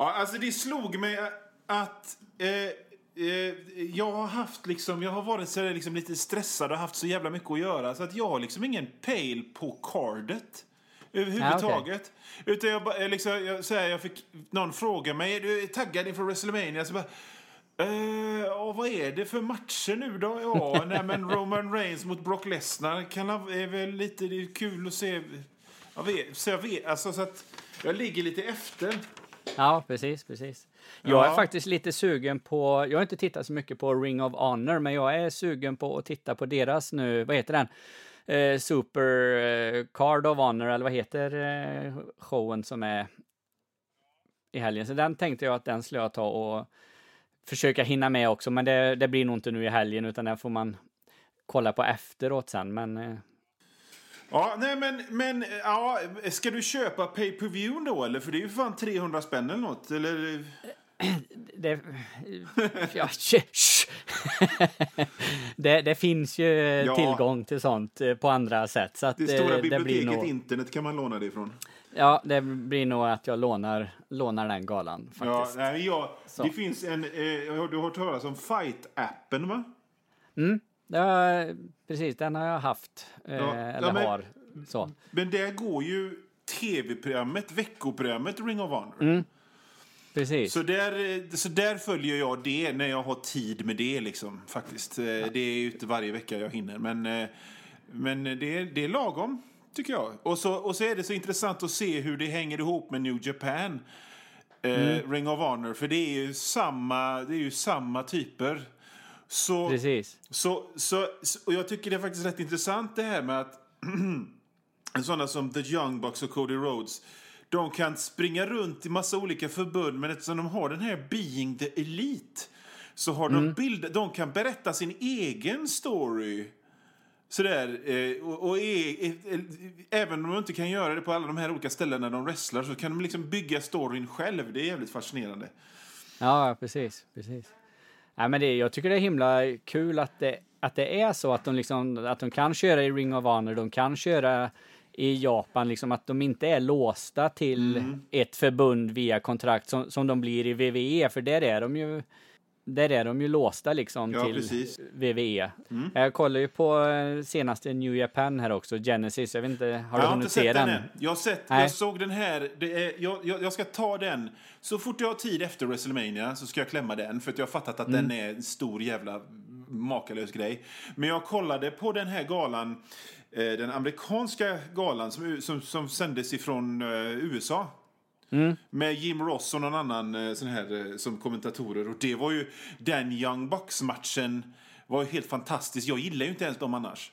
Ja, alltså det slog mig att eh, eh, jag har haft liksom, jag har varit så liksom lite stressad och haft så jävla mycket att göra så att jag har liksom ingen pejl på cardet överhuvudtaget. Utan jag, bara, eh, liksom, jag, så här, jag fick någon fråga mig, är du taggad inför WrestleMania? Så bara, Uh, och vad är det för matcher nu då? Ja, nej, men Roman Reigns mot Brock Lesnar kan ha- är väl lite det är kul att se. Jag vet, så jag vet, alltså så att jag ligger lite efter. Ja, precis, precis. Jag är Ja. faktiskt lite sugen på, jag har inte tittat så mycket på Ring of Honor, men jag är sugen på att titta på deras nu, vad heter den? Eh, Super eh, Card of Honor, eller vad heter eh, showen som är i helgen? Så den tänkte jag att den skulle jag ta och försöka hinna med också, men det, det blir nog inte nu i helgen, utan den får man kolla på efteråt sen, men eh, Ja, nej men, men ja, ska du köpa pay per view då eller? För det är ju fan 300 spänn eller något. Eller? det, ja, det, det finns ju Ja. tillgång till sånt eh, på andra sätt. Så att Det eh, stora det blir biblioteket nog, internet kan man låna det ifrån. Ja, det blir nog att jag lånar, lånar den galan Ja, faktiskt. nej, ja, Så. det finns en, eh, du har hört talas om Fight-appen va? Ja, precis, den har jag haft. Eh, Ja, eller ja, men- har. Så. Men där går ju tv-programmet, veckoprogrammet Ring of Honor. Mm. Precis. Så, där, så där följer jag det när jag har tid med det liksom, faktiskt. Eh, Det är ju inte varje vecka jag hinner, men, eh, men det, är, det är lagom, tycker jag. Och så, och så är det så intressant att se hur det hänger ihop med New Japan. Eh, Ring of Honor, för det är ju samma, det är ju samma typer. Så, Precis. så, så, så- och jag tycker det är faktiskt rätt intressant det här med att sådana som The Young Bucks och Cody Rhodes de kan springa runt i massa olika förbund men eftersom de har den här Being the Elite så har de bild, de kan berätta sin egen story. Sådär, eh, och, och eh, även om de inte kan göra det på alla de här olika ställena de wrestlar så kan de liksom bygga storyn själv. Det är jävligt fascinerande. Ja, precis, precis. Nej, men det, jag tycker det är himla kul att det, att det är så att de, liksom, att de kan köra i Ring of Honor, de kan köra i Japan, liksom att de inte är låsta till Mm. ett förbund via kontrakt som, som de blir i WWE, för där är de ju där är de ju låsta liksom Ja, till precis. Mm. WWE. Jag kollar ju på eh, senaste New Japan här också, Genesis. Jag vet inte, har du jag har hunnit se den den? Jag, har sett, Nej. jag såg den här. Är, jag, jag, jag ska ta den. Så fort jag har tid efter WrestleMania så ska jag klämma den. För att jag har fattat att Mm. den är en stor jävla makalös grej. Men jag kollade på den här galan. Eh, den amerikanska galan som, som, som sändes ifrån eh, USA. Mm. Med Jim Ross och någon annan eh, sån här eh, som kommentatorer. Och det var ju den Young Bucks-matchen var ju helt fantastisk. Jag gillar ju inte ens dem annars.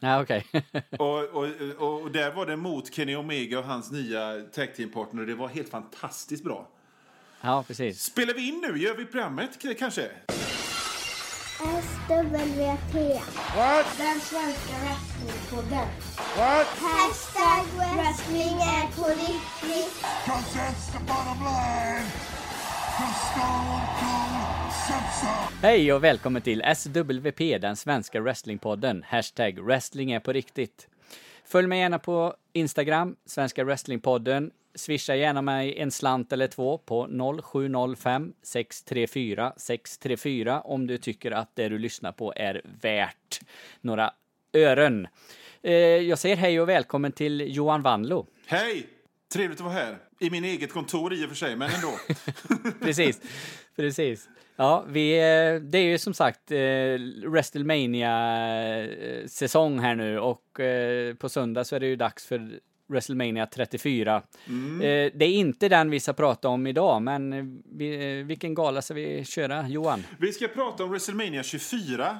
Ja, okej. Och, och, och, och där var det mot Kenny Omega och hans nya tag team partner. Det var helt fantastiskt bra. ja, precis. Spelar vi in nu? Gör vi programmet kanske? SWT. Den svenska wrestlingpodden. Hashtag wrestling är på riktigt. Cause that's the bottom line. Hej och välkommen till SWP, den svenska wrestlingpodden. Hashtag wrestling är på riktigt. Följ mig gärna på Instagram, Svenska Wrestlingpodden. Swisha gärna mig en slant eller två på 0705 634 634 om du tycker att det du lyssnar på är värt några ören. Eh, jag säger hej och välkommen till Johan Vanlo. Hej! Trevligt att vara här. I min eget kontor i och för sig, men ändå. precis, precis. Ja, vi, eh, det är ju som sagt eh, WrestleMania-säsong här nu och eh, på söndag så är det ju dags för WrestleMania 34. Eh, det är inte den vi ska prata om idag, men eh, vi, eh, vilken gala ska vi köra, Johan? vi ska prata om WrestleMania 24.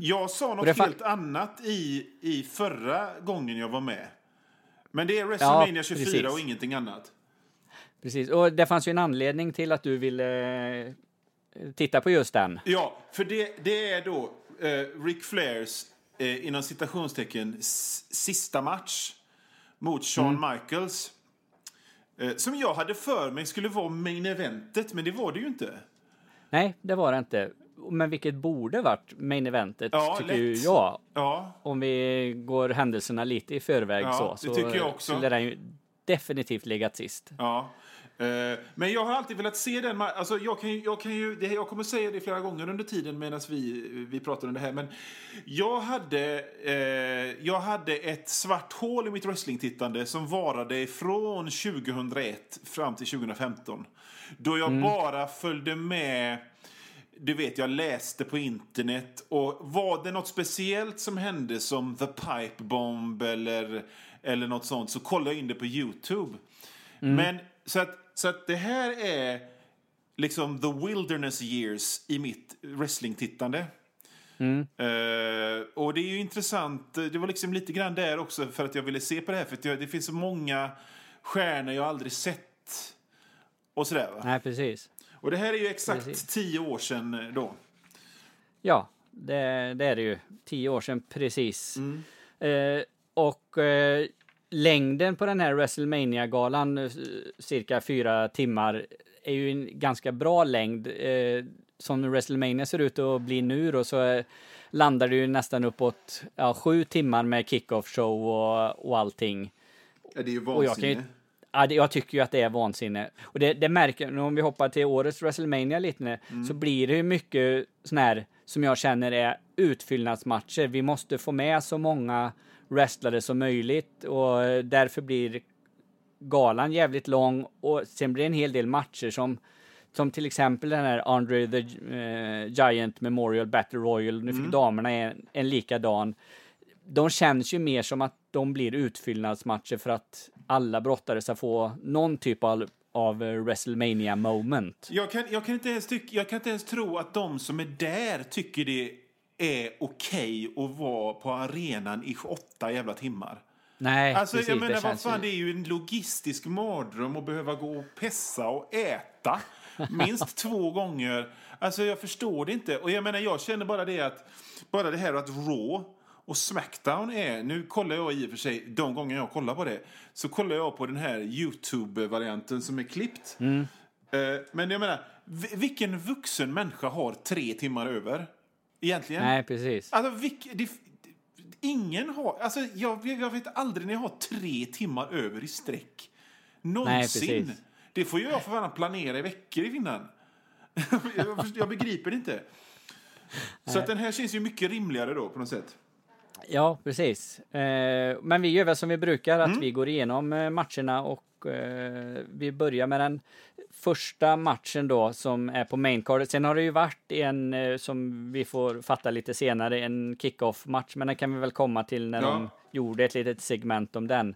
Jag sa något Mm. helt annat i, i förra gången jag var med. Men det är WrestleMania 24 precis. och ingenting annat. Precis, och det fanns ju en anledning till att du ville eh, titta på just den. Ja, för det, det är då eh, Ric Flairs, eh, inom citationstecken, sista match mot Shawn Michaels. Eh, som jag hade för mig skulle vara main eventet, men det var det ju inte. Nej, det var det inte. Men vilket borde varit main eventet, Ja, tycker lätt. ju jag. Ja, om vi går händelserna lite i förväg Ja, så, det så tycker jag också. skulle den ju definitivt legat sist. Ja. Eh, Men jag har alltid velat se den alltså jag, kan, ju- jag, kan ju, jag kommer säga det flera gånger under tiden medan vi, vi pratar om det här. Men jag hade, eh, jag hade ett svart hål i mitt wrestlingtittande som varade från 2001 fram till 2015. Då jag bara följde med du vet, jag läste på internet. Och Var det något speciellt som hände som The Pipe Bomb eller, eller något sånt så kollade jag in det på Youtube. Men så att, så att det här är liksom the wilderness years i mitt wrestlingtittande. Eh, och det är ju intressant. Det var liksom lite grann där också för att jag ville se på det här. För det finns så många stjärnor jag aldrig sett. Och sådär va. Nej, precis. Och det här är ju exakt Precis. tio år sedan eh, då. Ja, det, det är det ju. Tio år sedan precis. Mm. Eh, och eh, längden på den här WrestleMania-galan, eh, cirka fyra timmar, är ju en ganska bra längd. Eh, som WrestleMania ser ut att bli nu då, så eh, landar det ju nästan uppåt ja, sju timmar med kick-off show och, och allting. Ja, det är ju Och jag, ju, vansinne. ja, det, jag tycker ju att det är vansinne. Och det, det märker, om vi hoppar till årets WrestleMania lite nu, så blir det ju mycket sån här som jag känner är utfyllnadsmatcher. Vi måste få med så många wrestlare som möjligt och därför blir galan jävligt lång och sen blir det en hel del matcher som som till exempel den här Andre the eh, Giant Memorial Battle Royal. Nu fick damerna en, en likadan de känns ju mer som att de blir utfyllnadsmatcher för att alla brottare ska få någon typ av, av eh, WrestleMania moment. Jag kan, jag, kan inte ens tyck, jag kan inte ens tro att de som är där tycker det är okej att vara på arenan i åtta jävla timmar. Nej, Alltså, precis. jag menar, det vad fan, det är ju en logistisk mardröm att behöva gå och pessa och äta minst två gånger. Alltså, jag förstår det inte. Och jag menar, jag känner bara det att, bara det här att Raw och Smackdown är, nu kollar jag i och för sig, de gånger jag kollar på det, så kollar jag på den här YouTube-varianten som är klippt. Mm. Eh, Men jag menar, vi- vilken vuxen människa har tre timmar över? Egentligen. Nej, precis. Alltså, vilk, det, ingen har... Alltså, jag, jag vet aldrig när jag har tre timmar över i sträck. Någonsin. precis. det får ju jag för fan planera i veckor i Finland. jag, jag begriper det inte. Så att den här känns ju mycket rimligare då på något sätt. Ja, precis. Eh, men vi gör väl som vi brukar, Mm. att vi går igenom eh, matcherna och eh, vi börjar med den första matchen då som är på maincardet. Sen har det ju varit en eh, som vi får fatta lite senare, en kick-off match, men den kan vi väl komma till när Ja. de gjorde ett litet segment om den.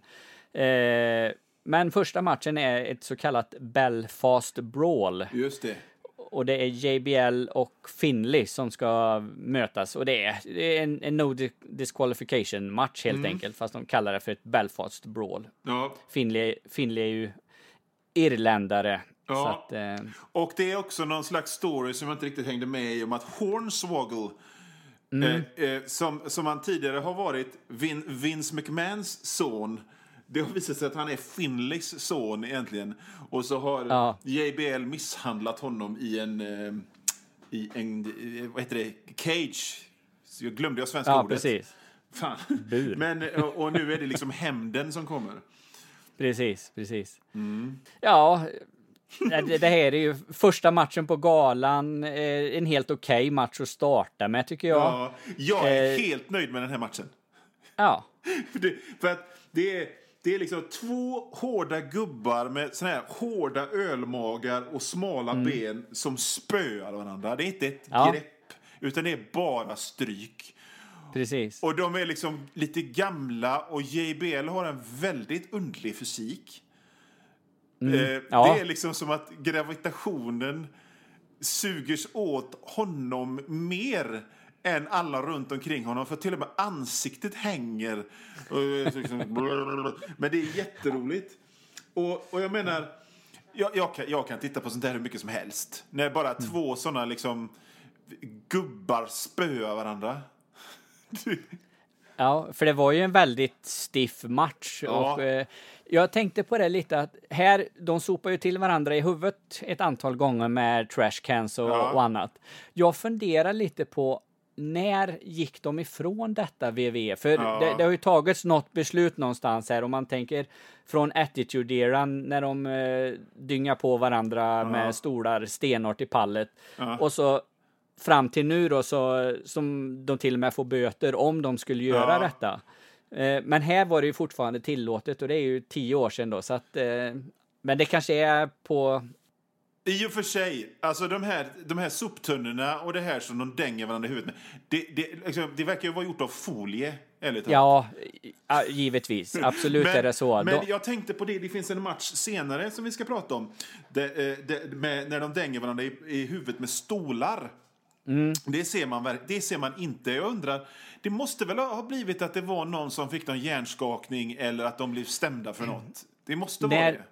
Eh, men första matchen är ett så kallat Belfast Brawl. Just det. Och det är JBL och Finley som ska mötas. Och det är, det är en, en no di- disqualification match helt Mm. enkelt. Fast de kallar det för ett Belfast Brawl. Ja. Finley, Finley är ju irländare. Ja. Att, eh, Och det är också någon slags story som jag inte riktigt hängde med i om att Hornswoggle eh, eh, som, som han tidigare har varit Vin, Vince McMahons son det har visat sig att han är Finleys son egentligen. Och så har Ja. JBL misshandlat honom i en, eh, i en eh, vad heter det, cage. Så jag glömde jag svenska ja, ordet. precis. Fan. Bur. Men, och, och nu är det liksom hämnden som kommer. Precis, precis. Mm. Ja, det, här är ju första matchen på galan. Eh, en helt okej match att starta med tycker jag. Ja, jag är Eh. helt nöjd med den här matchen. Ja, För det, för att det är, det är liksom två hårda gubbar med såna här hårda ölmagar och smala ben som spöar varandra. Det är inte ett Ja. grepp, utan det är bara stryk. precis. Och de är liksom lite gamla och JBL har en väldigt underlig fysik. Eh, ja. Det är liksom som att gravitationen sugers åt honom mer än alla runt omkring honom. För till och med ansiktet hänger. Liksom Men det är jätteroligt. Och, och jag menar, jag, jag, kan, jag kan titta på sånt här hur mycket som helst. När bara två såna liksom gubbar spöar varandra. Ja, för det var ju en väldigt stiff match. Ja. Och, eh, jag tänkte på det lite att här, de sopar ju till varandra i huvudet ett antal gånger med trash cans och, Ja. och annat. Jag funderar lite på när gick de ifrån detta VV? För Ja. det, det har ju tagits något beslut någonstans här om man tänker från Attitude-eran när de eh, dyngar på varandra med stolar stenhårt i pallet. Ja. Och så fram till nu då så som de till och med får böter om de skulle göra Ja. detta. Eh, men här var det ju fortfarande tillåtet och det är ju tio år sedan då så att eh, men det kanske är på I och för sig, alltså de här, de här soptunnorna och det här som de dänger varandra i huvudet med. Det, det, liksom, det verkar ju vara gjort av folie, ärligt. Ja, givetvis. Absolut men, är det så. Men Då- jag tänkte på det, det finns en match senare som vi ska prata om. Det, eh, det, med, när de dänger varandra i, i huvudet med stolar. Mm. Det, ser man, det ser man inte. Jag undrar, det måste väl ha blivit att det var någon som fick någon hjärnskakning eller att de blev stämda för något. Det måste vara När- det.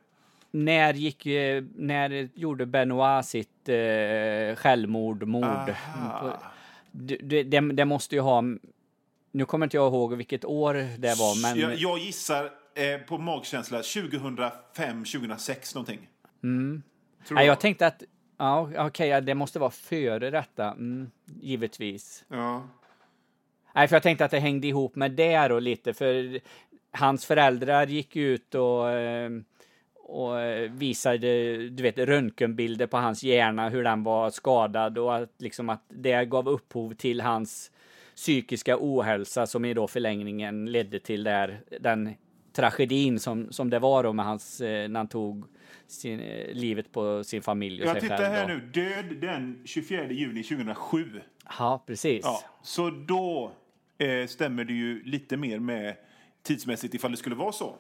När gick, eh, när gjorde Benoit sitt eh, självmord, mord? Det, det, det, måste ju ha, nu kommer inte jag ihåg vilket år det var, men Jag, jag gissar eh, på magkänsla 2005, 2006 någonting. Mm. Nej, jag tänkte att, ja okej, ja, det måste vara före detta, mm, givetvis. Ja. Nej, för jag tänkte att det hängde ihop med det då lite, för hans föräldrar gick ut och, eh, och visade, du vet, röntgenbilder på hans hjärna, hur den var skadad och att liksom att det gav upphov till hans psykiska ohälsa som i då förlängningen ledde till där, den tragedin som, som det var då med hans, eh, när han tog sin, eh, livet på sin familj och Jag sig tittar själv. här då. nu. Död den 24 juni 2007. Ja, precis. Ja, så då eh, stämmer det ju lite mer med tidsmässigt ifall det skulle vara så.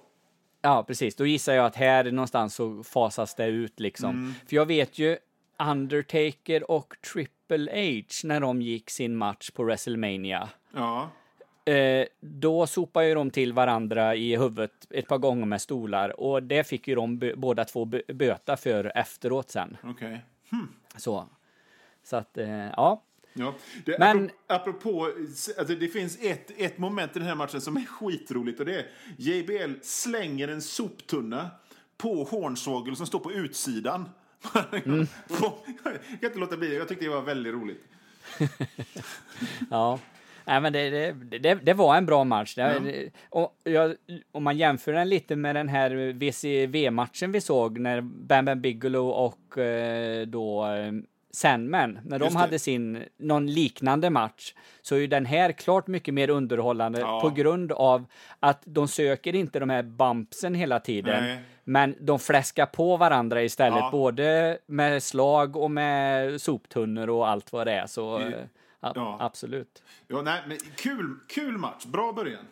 Ja, precis. Då gissar jag att här någonstans så fasas det ut liksom. Mm. För jag vet ju Undertaker och Triple H när de gick sin match på WrestleMania. Ja. Eh, då sopade ju de till varandra i huvudet ett par gånger med stolar och det fick ju de båda två bö- böta för efteråt sen. Okej. Så, så att, eh, ja. Ja. Det, Men- apropå, alltså det finns ett, ett moment i den här matchen som är skitroligt och det är JBL slänger en soptunna på Hornswoggle som står på utsidan. Mm. Jag kan inte låta bli det. Jag tyckte det var väldigt roligt. Ja. Nej, men det, det, det, det var en bra match. Det, och jag, om man jämför den lite med den här VCV-matchen vi såg när Bam Bam Bigelow och eh, då eh, Sandman, när de hade sin, någon liknande match, så är ju den här klart mycket mer underhållande Ja. på grund av att de söker inte de här bumpsen hela tiden, Nej. men de fläskar på varandra istället, Ja. både med slag och med soptunnor och allt vad det är. Så, Det- eh, ja, absolut. Ja, nej, men kul, kul match. Bra början.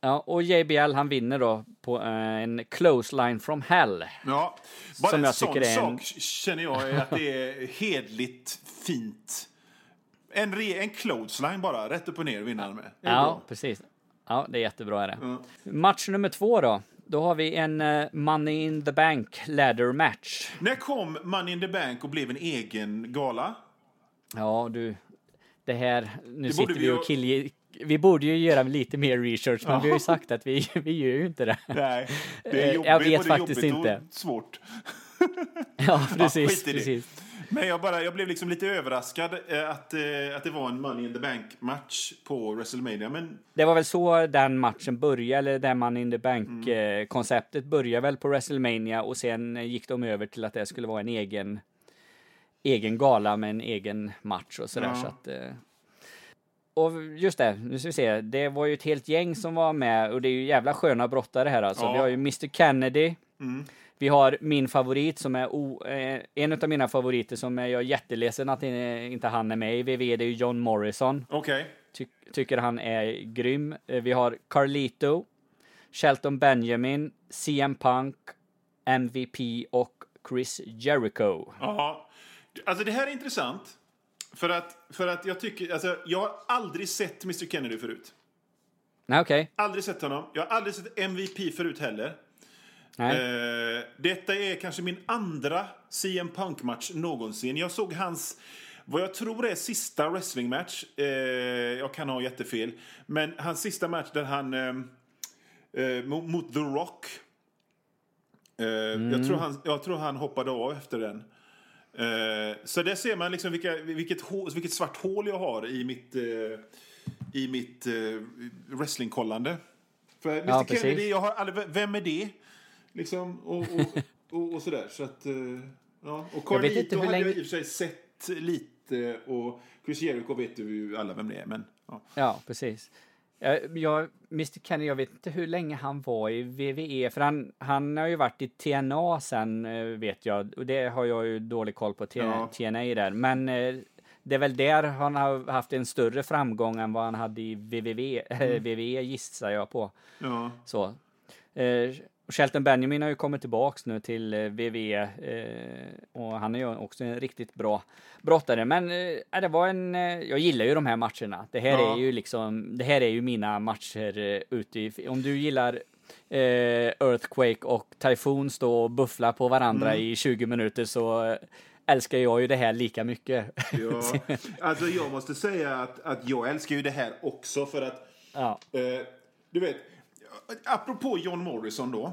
Ja, och JBL han vinner då på eh, en close line from hell. Ja, bara Som en jag sån tycker är en- sak känner jag är att det är hedligt fint. En, re, en clothesline bara, rätt upp och ner vinner han med. Ja, bra. precis. Ja, det är jättebra är det. Ja. Match nummer två då. Då har vi en eh, Money in the Bank ladder match. När kom Money in the Bank och blev en egen gala? Ja, du. Det här, nu borde sitter vi och kill... Vi borde ju göra lite mer research, men vi har ju sagt att vi, vi gör ju inte det. Nej, det Eh, är jag jobbigt, vet både faktiskt inte. och svårt. Ja, precis. det. precis. Men jag, bara, jag blev liksom lite överraskad eh, att, eh, att det var en Money in the Bank-match på WrestleMania. Men Det var väl så den matchen började, eller den Money in the Bank-konceptet började väl på WrestleMania och sen eh, gick de över till att det skulle vara en egen, egen gala med en egen match och sådär. Ja. Så att, eh, och just det, nu ska vi se, det var ju ett helt gäng som var med och det är ju jävla sköna brottare här alltså. Ja. Vi har ju Mr Kennedy, Mm. vi har min favorit som är o, eh, en av mina favoriter som är jag är jätteledsen att eh, inte han är med i VV, det är ju John Morrison. okej. Ty tycker han är grym. Vi har Carlito, Shelton Benjamin, CM Punk, MVP och Chris Jericho. Ja. Alltså det här är intressant. För att, för att jag tycker, alltså jag har aldrig sett Mr Kennedy förut. Nej, okej. Aldrig sett honom. Jag har aldrig sett MVP förut heller. Nej. Eh, detta är kanske min andra CM Punk-match någonsin. Jag såg hans, vad jag tror är sista wrestlingmatch. Eh, jag kan ha jättefel. Men hans sista match där han, eh, eh, mot, The Rock. Eh, jag, tror han, jag tror han hoppade av efter den. Eh, så där ser man liksom vilka, vilket, hå- vilket svart hål jag har i mitt, eh, i mitt eh, wrestlingkollande. För Mr Ja, precis. Kennedy, jag har aldrig, vem är det? Liksom, och, och, och, och sådär. Så att, ja. Och Jag Carlito hade jag länge- i och för sig sett lite och Chris Jericho vet du ju alla vem det är. Men, ja. Ja, precis. Jag, jag, Mr Kenny, jag vet inte hur länge han var i WWE, för han, han har ju varit i TNA sen, eh, vet jag, och det har jag ju dålig koll på, T- Ja. TNA där, men eh, det är väl där han har haft en större framgång än vad han hade i WWE, mm. WWE gissar jag på. Ja. Så. Eh, Shelton Benjamin har ju kommit tillbaks nu till eh, WWE eh, och han är ju också en riktigt bra brottare. Men eh, det var en, jag gillar ju de här matcherna. Det här Ja. är ju liksom, det här är ju mina matcher ute i, om du gillar Earthquake och Typhoon stå och buffla på varandra Mm. i 20 minuter så älskar jag ju det här lika mycket. Ja, alltså jag måste säga att, att jag älskar ju det här också för att ja. Eh, du vet, apropå John Morrison då.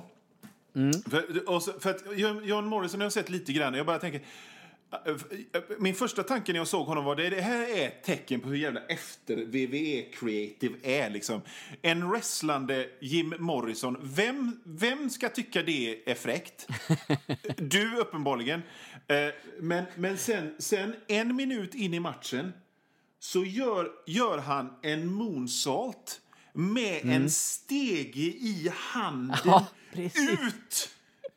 För, och så, för att John, Morrison har jag sett lite grann. Jag bara tänker... eh, Min första tanke när jag såg honom var det, det här är ett tecken på hur jävla efter WWE Creative är. Liksom. En wrestlande Jim Morrison. Vem, vem ska tycka det är fräckt? Du uppenbarligen. Eh, Men, men sen, sen en minut in i matchen så gör, gör han en moonsault med en stege i handen Ja, ut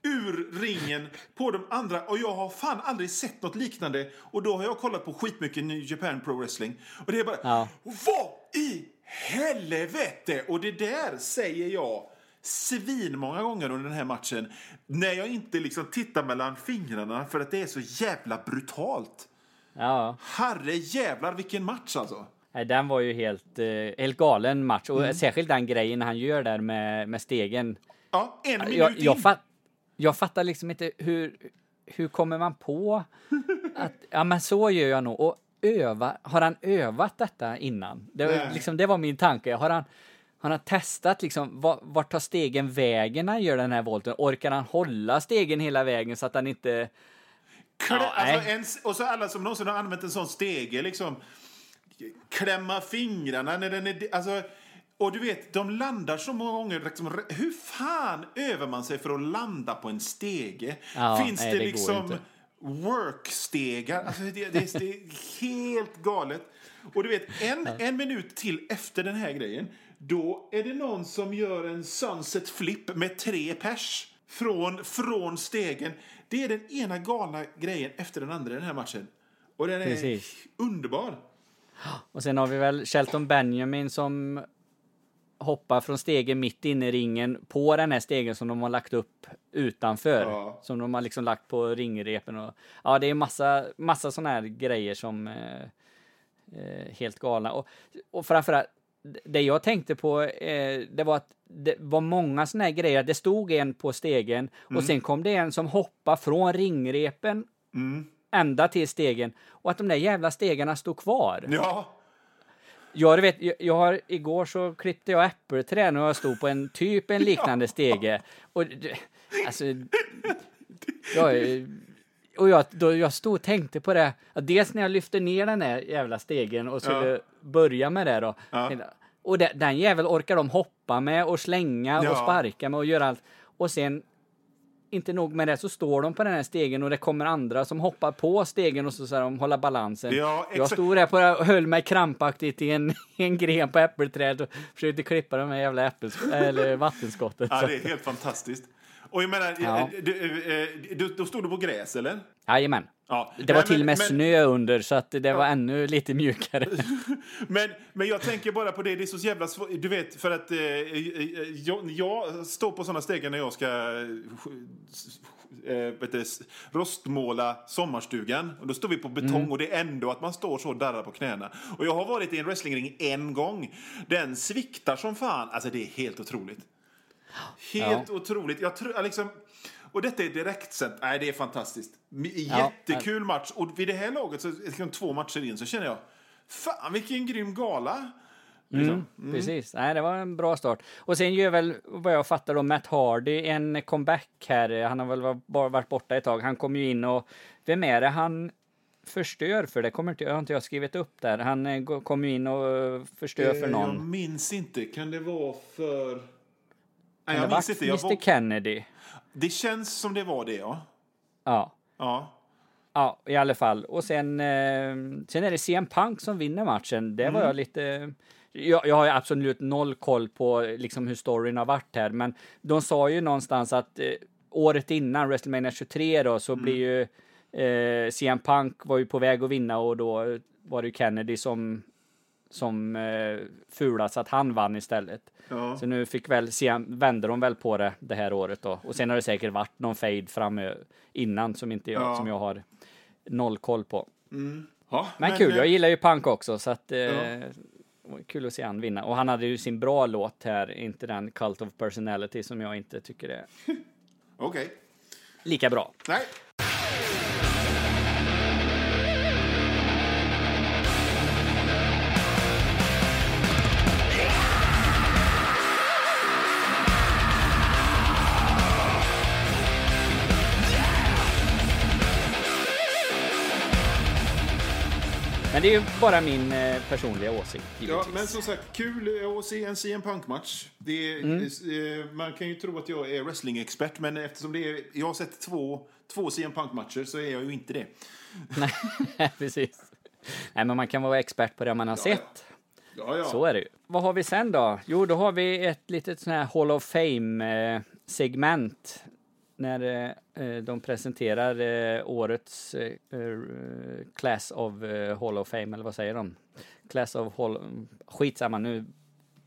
ur ringen på de andra. Och jag har fan aldrig sett något liknande. Och då har jag kollat på skitmycket New Japan Pro Wrestling. Och det är bara, Ja. vad i helvete? Och det där säger jag svin många gånger under den här matchen. När jag inte liksom tittar mellan fingrarna för att det är så jävla brutalt. ja. Herre jävlar vilken match alltså. Den var ju helt, eh, helt galen match och Mm. särskilt den grejen han gör där med, med stegen. Ja, en minut Jag, jag, fat, jag fattar liksom inte hur, hur kommer man på att ja, men så gör jag nog och öva. Har han övat detta innan? Det, var- liksom, det var min tanke. Har han, har han testat liksom var- vart tar stegen vägen när han gör den här volten? Orkar han hålla stegen hela vägen så att han inte Klä, Ja, alltså en, och så alla som någonsin har använt en sån stege, liksom klämma fingrarna när den är... Alltså, och du vet, de landar så många gånger. Liksom, hur fan övar man sig för att landa på en stege? Ja, Finns nej, det, det liksom workstegar? Alltså, det, det, det är helt galet. Och du vet, en, en minut till efter den här grejen, då är det någon som gör en sunset flip med tre pers från, från stegen. Det är den ena galna grejen efter den andra i den här matchen. Och den är Precis. underbar. Och sen har vi väl Shelton Benjamin som hoppar från stegen mitt inne i ringen på den här stegen som de har lagt upp utanför. Ja. Som de har liksom lagt på ringrepen och ja, det är massa, massa sådana här grejer som eh, eh, helt galna. Och, och framförallt, det jag tänkte på, eh, det var att det var många sådana här grejer. Det stod en på stegen och sen kom det en som hoppade från ringrepen ända till stegen och att de där jävla stegarna stod kvar. Ja, Jag vet, jag, jag har, igår så klippte jag äppelträd och jag stod på en typ en liknande stege. Och alltså, jag, och jag, då jag stod och tänkte på det, dels när jag lyfte ner den här jävla stegen och skulle Ja. börja med det då. Ja. Och den jävel orkar de hoppa med och slänga Ja. och sparka med och göra allt. Och sen, inte nog med det, så står de på den här stegen och det kommer andra som hoppar på stegen och så ska de hålla balansen. Ja, jag stod där på och höll mig krampaktigt i en, en gren på äppelträd och försökte klippa de här jävla äppelsk- eller vattenskottet. ja det är helt fantastiskt. Och jag menar, Ja. eh, du, eh, du, då stod du på gräs, eller? Jajamän. Ja. Det var Nej, till och med men- snö under så att det var ännu lite mjukare. Men, men jag tänker bara på det, det är så jävla svårt. Du vet, för att eh, eh, jag, jag står på såna stegen när jag ska eh, s- rostmåla sommarstugan. Och då står vi på betong och det är ändå att man står så och darrar på knäna. Och jag har varit i en wrestlingring en gång. Den sviktar som fan. Alltså det är helt otroligt. Helt otroligt. Jag tror, liksom, och detta är direktsänt. Nej, det är fantastiskt. Jättekul match. Och vid det här laget, så, liksom, två matcher in, så känner jag Fan, vilken grym gala! Liksom. Mm, Precis, nej det var en bra start. Och sen gör väl, vad jag fattar då, Matt Hardy en comeback här. Han har väl bara varit borta ett tag. Han kom ju in och, vem är det han förstör för? Det kommer inte, jag har inte jag skrivit upp där. Han eh, kom ju in och eh, förstör för Eh, någon. Jag minns inte. Kan det vara för... Nej, jag minns inte. Jag Mr var... Kennedy? Det känns som det var det, ja. Ja. Ja. Ja, i alla fall. Och sen, eh, sen är det CM Punk som vinner matchen. Det var jag lite... Jag, jag har ju absolut noll koll på liksom hur storyn har varit här, men de sa ju någonstans att eh, året innan WrestleMania 23 då så blir ju eh, CM Punk var ju på väg att vinna och då var det Kennedy som som eh, fulade så att han vann istället. Ja. Så nu fick väl vände de väl på det det här året då. Och sen har det säkert varit någon fade fram innan som inte jag, Ja. som jag har noll koll på. Ja, Men, kul, eh, jag gillar ju Punk också så att eh, kul att se han vinna. Och han hade ju sin bra låt här, inte den Cult of Personality som jag inte tycker är Okej. lika bra. Nej. Det är bara min eh, personliga åsikt Ja, men som sagt, kul att se en CM Punk-match. Mm. eh, Man kan ju tro att jag är wrestlingexpert, men eftersom det är, jag har sett två, två CM Punk-matcher så är jag ju inte det. Nej, precis. Nej, men man kan vara expert på det man har sett. Ja, ja. Så är det ju. Vad har vi sen då? Jo, då har vi ett litet sån här Hall of Fame-segment. När eh, de presenterar eh, årets eh, eh, Class of eh, Hall of Fame, eller vad säger de? Class of Hall... Skitsamma, nu,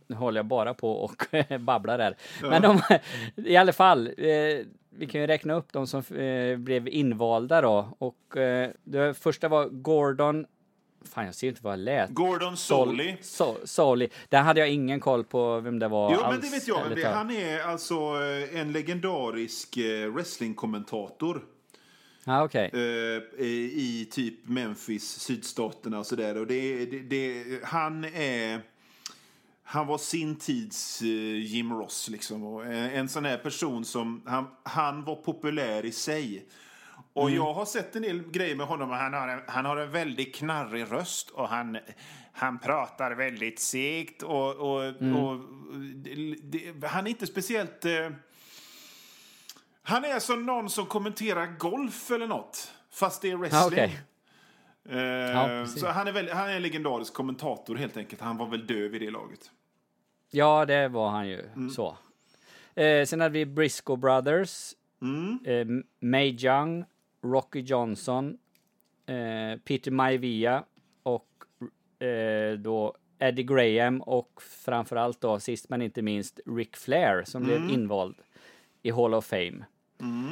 nu håller jag bara på och babblar här. Men de, i alla fall, eh, vi kan ju räkna upp de som blev invalda då. Och det första var Gordon... Fan, jag ser inte vad jag lät. Gordon Soley. So, Soli. Där hade jag ingen koll på vem det var Jo, alls. men det vet jag. talat. han är alltså eh, en legendarisk eh, wrestlingkommentator. Ja, okej. eh, i typ Memphis, sydstaterna och sådär. Och det, det, det, han är... Han var sin tids Jim Ross, liksom. En sån här person som... Han, han var populär i sig. Och jag har sett en del grejer med honom. och Han har en, han har en väldigt knarrig röst och han, han pratar väldigt segt. Och, och, och det, det, han är inte speciellt... Eh, han är som någon som kommenterar golf eller något. Fast det är wrestling. Ja, okej. Eh, precis. så han är, väl, han är en legendarisk kommentator helt enkelt. Han var väl döv i det laget. Ja, det var han ju. Mm. Så. Eh, sen hade vi Briscoe Brothers, Mm. eh, May Young, Rocky Johnson, eh, Peter Maivia och eh, då Eddie Graham och framförallt då sist men inte minst Ric Flair som Mm. blev invald i Hall of Fame.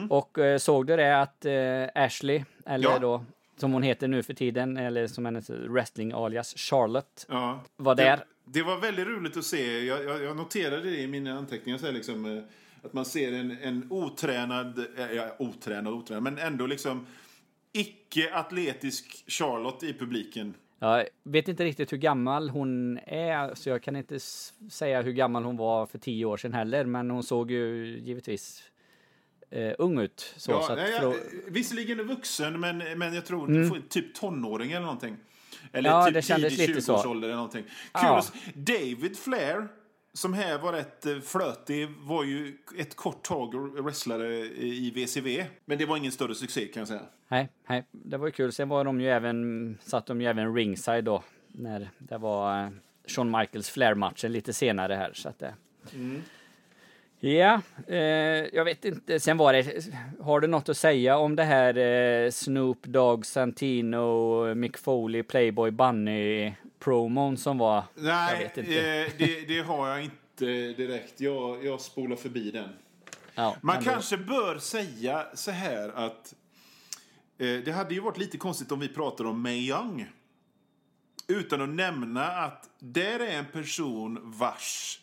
Och eh, såg du det att eh, Ashley, eller Ja. då som hon heter nu för tiden, eller som hennes wrestling alias Charlotte, Ja. var där. Det, det var väldigt roligt att se. Jag, jag, jag noterade det i mina anteckningar. Så här, liksom, eh, att man ser en, en otränad, eh, ja, otränad, otränad, men ändå liksom icke-atletisk Charlotte i publiken. Jag vet inte riktigt hur gammal hon är, så jag kan inte säga hur gammal hon var för tio år sedan heller, men hon såg ju givetvis eh, ung ut. Så, Ja, så att, jag, visserligen vuxen, men, men jag tror typ tonåring eller någonting. Eller Ja, typ det kändes tidig lite så. 20-årsålder eller någonting. Kul Ja. David Flair, som här var rätt eh, flötig, var ju ett kort tag wrestlare i VCV. Men det var ingen större succé kan jag säga. nej, nej, det var ju kul. Sen var de ju även, satt de ju även ringside då, när det var eh, Shawn Michaels Flair-matchen lite senare här. Så att det, Ja, eh, jag vet inte. Sen var det, har du något att säga om det här eh, Snoop Dogg, Santino, Mick Foley, Playboy Bunny promon som var? Nej, eh, det, det har jag inte direkt. Jag, jag spolar förbi den. Ja, Man då- kanske bör säga så här att eh, det hade ju varit lite konstigt om vi pratar om Mae Young. Utan att nämna att där är en person vars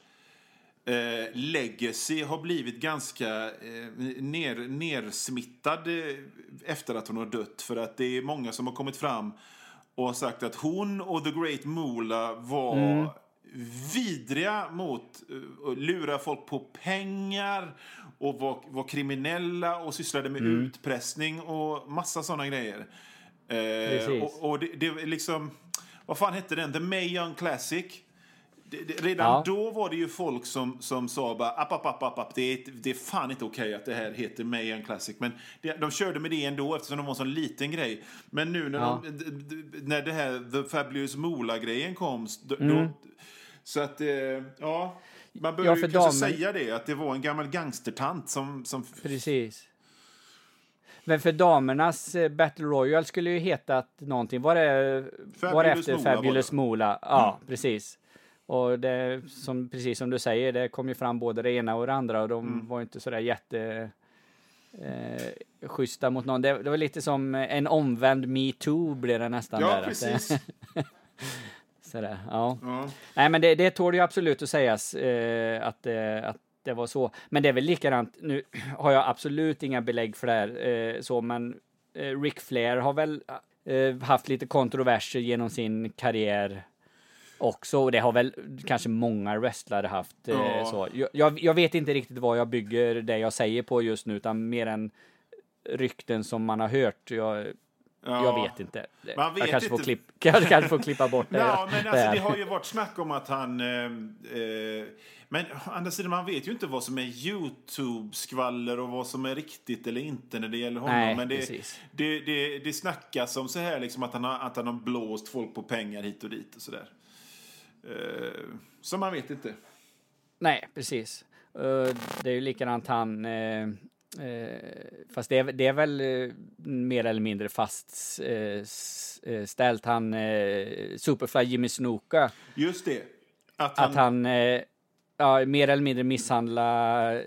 eh, legacy har blivit ganska eh, ner, nersmittad eh, efter att hon har dött. För att det är många som har kommit fram och har sagt att hon och The Great Moolah var vidriga mot uh, att lura folk på pengar och var, var kriminella och sysslade med Mm. utpressning och massa såna grejer. Eh, och, och det, det liksom... Vad fan hette den? The May Young Classic. Det, redan Ja. då var det ju folk som, som sa bara app, app, app, app, app. Det, är, det är fan inte okej att det här heter May Young Classic. Men det, de körde med det ändå eftersom det var en sån liten grej. Men nu när, Ja. de, när det här The Fabulous Moolah-grejen kom, då, Mm. då, så att, eh, ja. Man Ja, behöver för ju kanske damer- säga det, att det var en gammal gangstertant som... som Precis. Men för damernas eh, Battle Royale skulle ju hetat någonting. Var det, var det efter var Fabulous. Moolah? Ja, precis. Och det, som, precis som du säger, det kom ju fram både det ena och det andra och de Mm. var inte sådär jätte eh, schyssta mot någon. Det, det var lite som en omvänd metoo blev det nästan. ja, där, precis. Det, sådär, ja. ja. Nej, men det, det tål ju absolut att sägas eh, att, eh, att det var så. Men det är väl likadant, nu har jag absolut inga belägg för det här, eh, så, men eh, Ric Flair har väl eh, haft lite kontroverser genom sin karriär också. Och det har väl kanske många wrestlare haft. Eh, Ja. så. Jag, jag, vet inte riktigt vad jag bygger det jag säger på just nu, utan mer än rykten som man har hört. Jag, Ja. jag vet inte. Man vet jag kanske får, inte. klipp, jag kanske får klippa bort det. Ja, men alltså, det har ju varit snack om att han... Eh, eh, men å andra sidan, man vet ju inte vad som är Youtube-skvaller och vad som är riktigt eller inte när det gäller honom. Nej, men det, det, det, det snackas om så här liksom att han, har, att han har blåst folk på pengar hit och dit och sådär. Eh, så man vet inte. Nej, precis. Eh, det är ju likadant han... eh, fast det är, det är väl mer eller mindre fast eh, s- eh, ställt. Han Superfly Jimmy Snuka, Just det. Att han, att han ja, mer eller mindre misshandlar...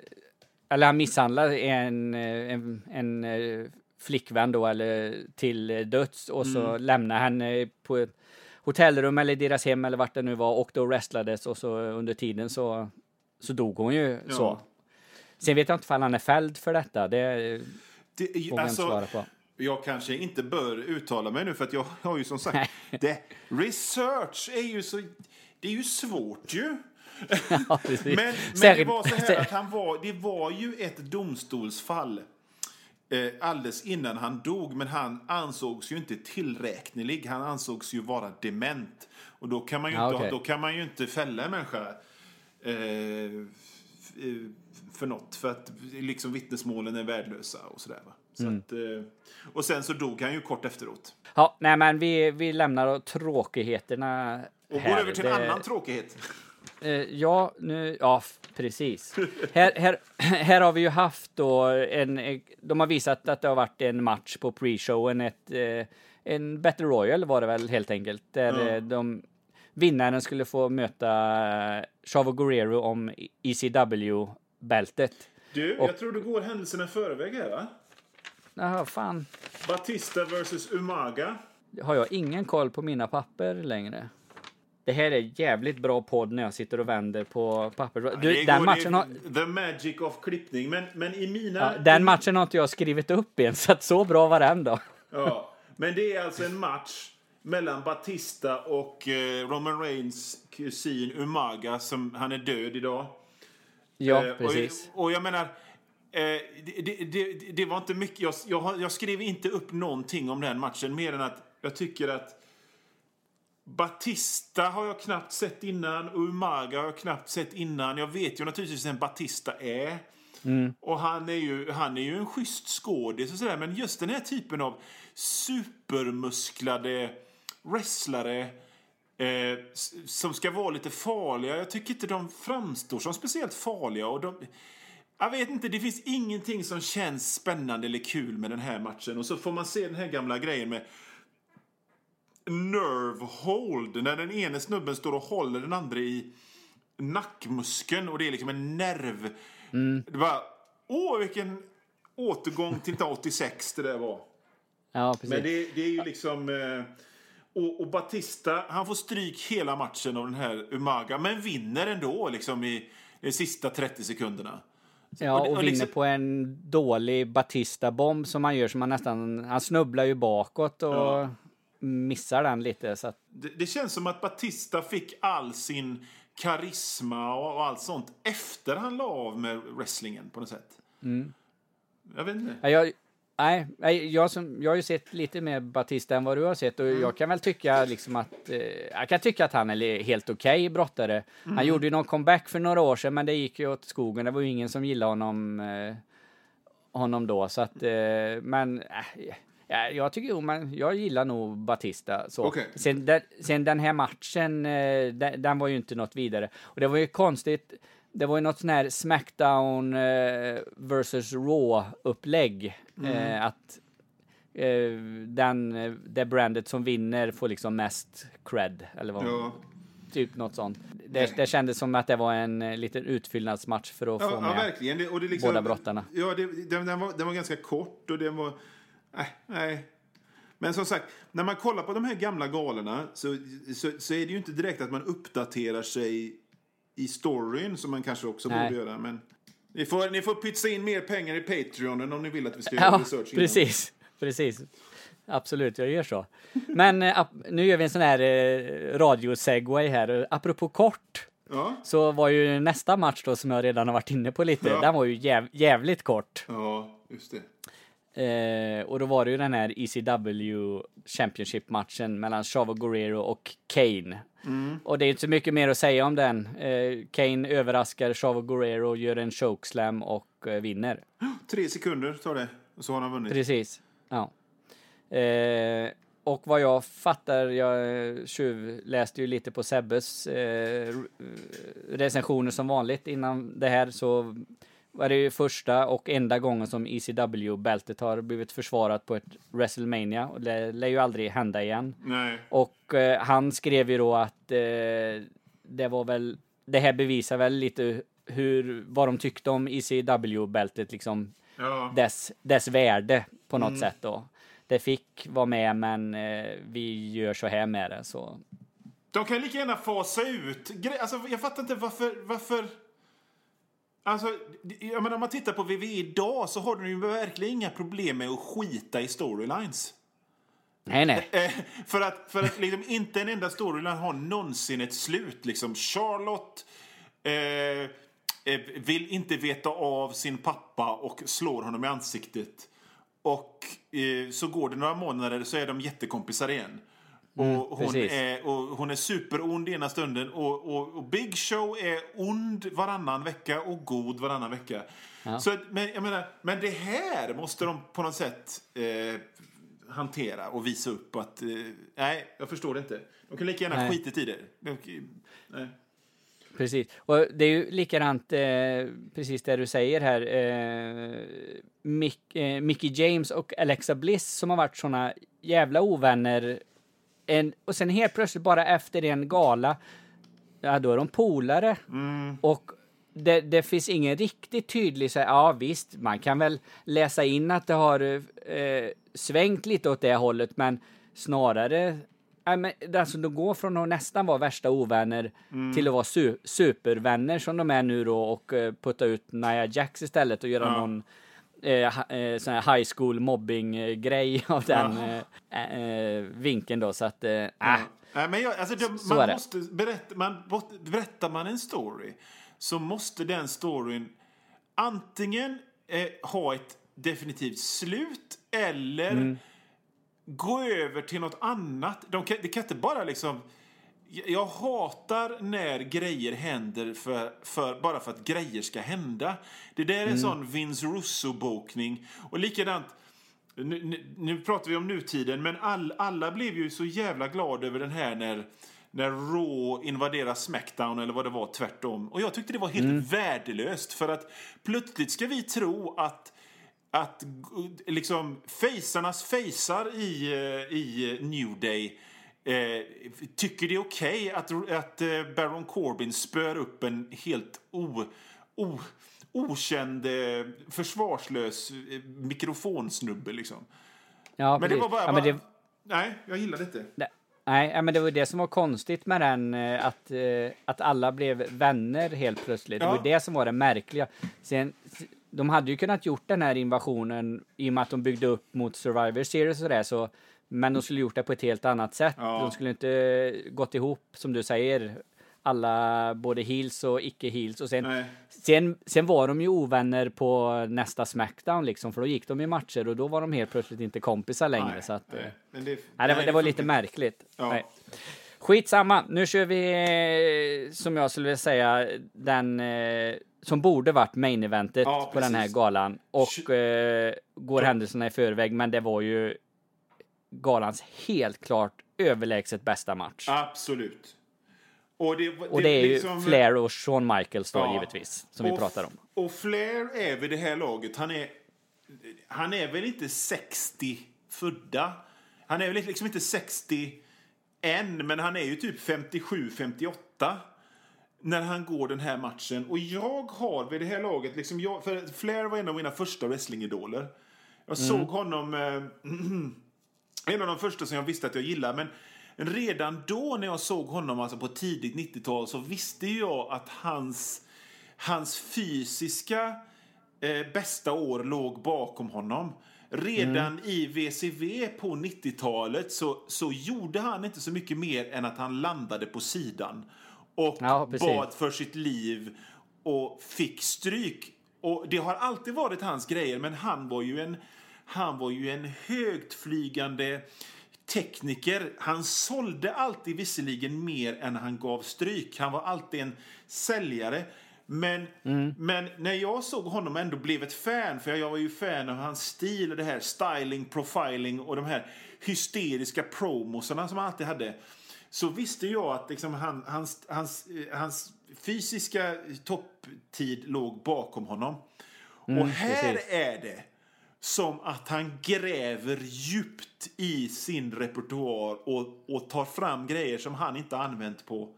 Eller han misshandlar en, en, en flickvän då, eller till döds och så lämnar han eh, på ett hotellrum eller deras hem eller vart det nu var och då wrestlades och så under tiden så, så dog hon ju Ja. så. Sen vet jag inte om han är fälld för detta. Det det, vågar jag inte alltså, svara på. Jag kanske inte bör uttala mig nu för att jag har ju som sagt... det, research är ju så... Det är ju svårt ju. Ja. Men, men det var så här att han var, det var ju ett domstolsfall alldeles innan han dog, men han ansågs ju inte tillräknelig. Han ansågs ju vara dement. Och då kan man ju, Ja, inte, okej. då kan man ju inte fälla en människa eh, eh, för något, för att liksom vittnesmålen är värdelösa och sådär. Va? Så Mm. att, eh, och sen så dog han ju kort efteråt. Ja, nej men vi, vi lämnar tråkigheterna Och här. går över till en Det- annan tråkighet. Eh, ja, nu, ja, precis. här, här, här har vi ju haft då en, eh, de har visat att det har varit en match på pre-showen, ett, eh, en Battle Royal var det väl helt enkelt, där eh, de, vinnaren skulle få möta Chavo Guerrero om ECW-bältet. Du, Och- jag tror du går händelserna i förväg här va? Jaha, fan. Batista versus Umaga. Har jag ingen koll på mina papper längre? Det här är jävligt bra podd när jag sitter och vänder på papper. Du, den matchen har... The magic of klippning. Men, men i mina... Ja, den matchen har inte jag skrivit upp än, så att så bra var den då. Ja, men det är alltså en match mellan Batista och eh, Roman Reigns kusin Umaga. Som, han är död idag. Ja, Eh, precis. Och, och jag menar... Eh, det, det, det, det var inte mycket... Jag, jag, jag skrev inte upp någonting om den matchen. Mer än att jag tycker att Batista har jag knappt sett innan Umaga har jag knappt sett innan. Jag vet ju naturligtvis vem Batista är. Och han är ju, han är ju en schysst skådis och sådär. Men just den här typen av supermusklade wrestlare eh, som ska vara lite farliga. Jag tycker inte de framstår som speciellt farliga. Och de, jag vet inte, det finns ingenting som känns spännande eller kul med den här matchen. Och så får man se den här gamla grejen med nerve hold. När den ene snubben står och håller den andra i nackmuskeln och det är liksom en nerv. Det bara, åh vilken återgång till 86 det där var. Ja, precis. Men det, det är ju liksom... Eh, och, och Batista, han får stryk hela matchen av den här Umaga, men vinner ändå liksom i de sista 30 sekunderna. ja, och och och vinner liksom- på en dålig Batista-bomb som han gör, som han nästan... Han snubblar ju bakåt och... Ja. Missar den lite. Så att, Det, det känns som att Batista fick all sin karisma och, och allt sånt efter han la av med wrestlingen på något sätt. Jag vet inte. Ja, jag, nej, nej, jag, som, jag har ju sett lite mer Batista än vad du har sett och jag kan väl tycka liksom att, eh, jag kan tycka att han är helt okej brottare. Han gjorde ju någon comeback för några år sedan men det gick ju åt skogen. Det var ju ingen som gillade honom, eh, honom då så att, eh, men äh, ja, jag tycker jo, jag gillar nog Batista så. Okej. Sen, den, sen den här matchen, eh, den, den var ju inte något vidare. Och det var ju konstigt, det var ju något sån här Smackdown eh, versus Raw-upplägg. Eh, att eh, den, eh, det brandet som vinner får liksom mest cred, eller vad, Ja. typ något sånt. Det, det kändes som att det var en eh, liten utfyllnadsmatch för att få Ja, ja med. verkligen. Det, och det liksom, båda brottarna. Ja, det, den, den, var, den var ganska kort och den var... Nej, nej. Men som sagt, när man kollar på de här gamla galorna så, så, så är det ju inte direkt att man uppdaterar sig i storyn som man kanske också Nej. borde göra. Men ni får, ni får pytsa in mer pengar i Patreonen om ni vill att vi ska göra Ja, research. innan. precis. Precis. Absolut, jag gör så. Men ap- nu gör vi en sån här eh, radiosegway här. Apropå kort, Ja, så var ju nästa match då som jag redan har varit inne på lite, Ja. den var ju jäv, jävligt kort. ja, just det. Eh, och då var det ju den här ECW Championship-matchen mellan Chavo Guerrero och Kane. Och det är inte så mycket mer att säga om den. Eh, Kane överraskar Chavo Guerrero, gör en chokeslam och eh, vinner. Tre sekunder tar det, och så har han vunnit. Precis. Ja. Eh, och vad jag fattar, jag eh, läste ju lite på Sebbes eh, recensioner som vanligt innan det här så var det ju första och enda gången som ECW-bältet har blivit försvarat på ett WrestleMania och det lär ju aldrig hända igen. Nej. Och eh, han skrev ju då att eh, det var väl, det här bevisar väl lite hur, vad de tyckte om ECW-bältet liksom Ja. dess, dess värde på något sätt då. Det fick vara med men eh, vi gör så här med det så. De kan lika gärna fasa ut alltså, Jag fattar inte varför... varför... Alltså, jag menar, om man tittar på WWE idag så har de ju verkligen inga problem med att skita i storylines. Nej nej. Eh, för att, för att liksom, inte en enda storyline har någonsin ett slut. Liksom. Charlotte eh, eh, vill inte veta av sin pappa och slår honom i ansiktet. Och eh, så går det några månader så är de jättekompisar igen. Och hon, precis. är, och hon är superond ena stunden och, och, och Big Show är ond varannan vecka och god varannan vecka. Så, att- men, jag menar, men det här måste de på något sätt eh, hantera och visa upp att... Eh, nej, jag förstår det inte. De kan lika gärna Nej. skitit i det. De, nej. Precis. Och det är ju likadant, eh, precis det du säger här. Eh, Mick, eh, Mickey James och Alexa Bliss som har varit såna jävla ovänner. En, och sen helt plötsligt bara efter en gala, ja då är de polare. Och det, det finns ingen riktigt tydlig, så här, ja visst, man kan väl läsa in att det har eh, svängt lite åt det hållet, men snarare Nej, men alltså de går från att nästan vara värsta ovänner till att vara su supervänner som de är nu då och eh, putta ut Nia Jax istället och göra Ja. någon eh, eh, sån här high school mobbing eh, grej av den eh, eh, vinkeln då så att eh, äh, Nej, men jag, alltså, de, Så man det. måste berätta, man, berättar man en story så måste den storyn antingen eh, ha ett definitivt slut eller Mm. gå över till något annat. De kan, det kan inte bara liksom... Jag hatar när grejer händer för, för, bara för att grejer ska hända. Det där är Mm. sån Vince Russo-bokning. Och likadant, nu, nu, nu pratar vi om nutiden, men all, alla blev ju så jävla glada över den här när, när Raw invaderar Smackdown eller vad det var tvärtom. Och jag tyckte det var helt värdelöst för att plötsligt ska vi tro att att liksom fejsarnas fejsar i, eh, i New Day eh, tycker det är okej att, att eh, Baron Corbin spör upp en helt o, o, okänd, eh, försvarslös mikrofonsnubbe. Liksom. ja, Men det var bara... ja, men det, bara Nej, jag gillar det inte. Nej, men det var det som var konstigt med den, att, att alla blev vänner helt plötsligt. Det Ja. var det som var det märkliga. Sen, de hade ju kunnat gjort den här invasionen i och med att de byggde upp mot Survivor Series och det, så Men de skulle gjort det på ett helt annat sätt. Ja. De skulle inte gått ihop, som du säger, alla både heels och icke heels. Och sen, Nej. sen, sen var de ju ovänner på nästa Smackdown liksom, för då gick de i matcher och då var de helt plötsligt inte kompisar längre. Nej, så att, nej. eh, Men det, var, det lite märkligt. Ja. Nej. Skitsamma, nu kör vi eh, som jag skulle vilja säga den eh, som borde varit main eventet Ja, på den här galan och eh, går händelserna i förväg, men det var ju galans helt klart överlägset bästa match. Absolut. Och det, och det är ju liksom- Flair och Shawn Michaels då Ja. givetvis, som vi pratar om. Och Flair är vid det här laget, han är, han är väl inte 60 födda. Han är väl liksom inte 60 än, men han är ju typ 57-58 när han går den här matchen. Och jag har vid det här laget, liksom jag, för Flair var en av mina första wrestlingidoler. Jag såg honom, eh, en av de första som jag visste att jag gillade, men redan då när jag såg honom alltså på tidigt 90-tal så visste jag att hans, hans fysiska eh, bästa år låg bakom honom. Redan i VCV på 90-talet så, så gjorde han inte så mycket mer än att han landade på sidan och Ja, bad för sitt liv och fick stryk. Och det har alltid varit hans grejer, men han var ju en, han var ju en högtflygande tekniker. Han sålde alltid visserligen mer än han gav stryk. Han var alltid en säljare. Men, men när jag såg honom ändå blev ett fan, för jag var ju fan av hans stil och det här styling, profiling och de här hysteriska promosarna som han alltid hade så visste jag att liksom han, hans, hans, eh, hans fysiska topptid låg bakom honom. och här precis. är det som att han gräver djupt i sin repertoar och, och tar fram grejer som han inte använt på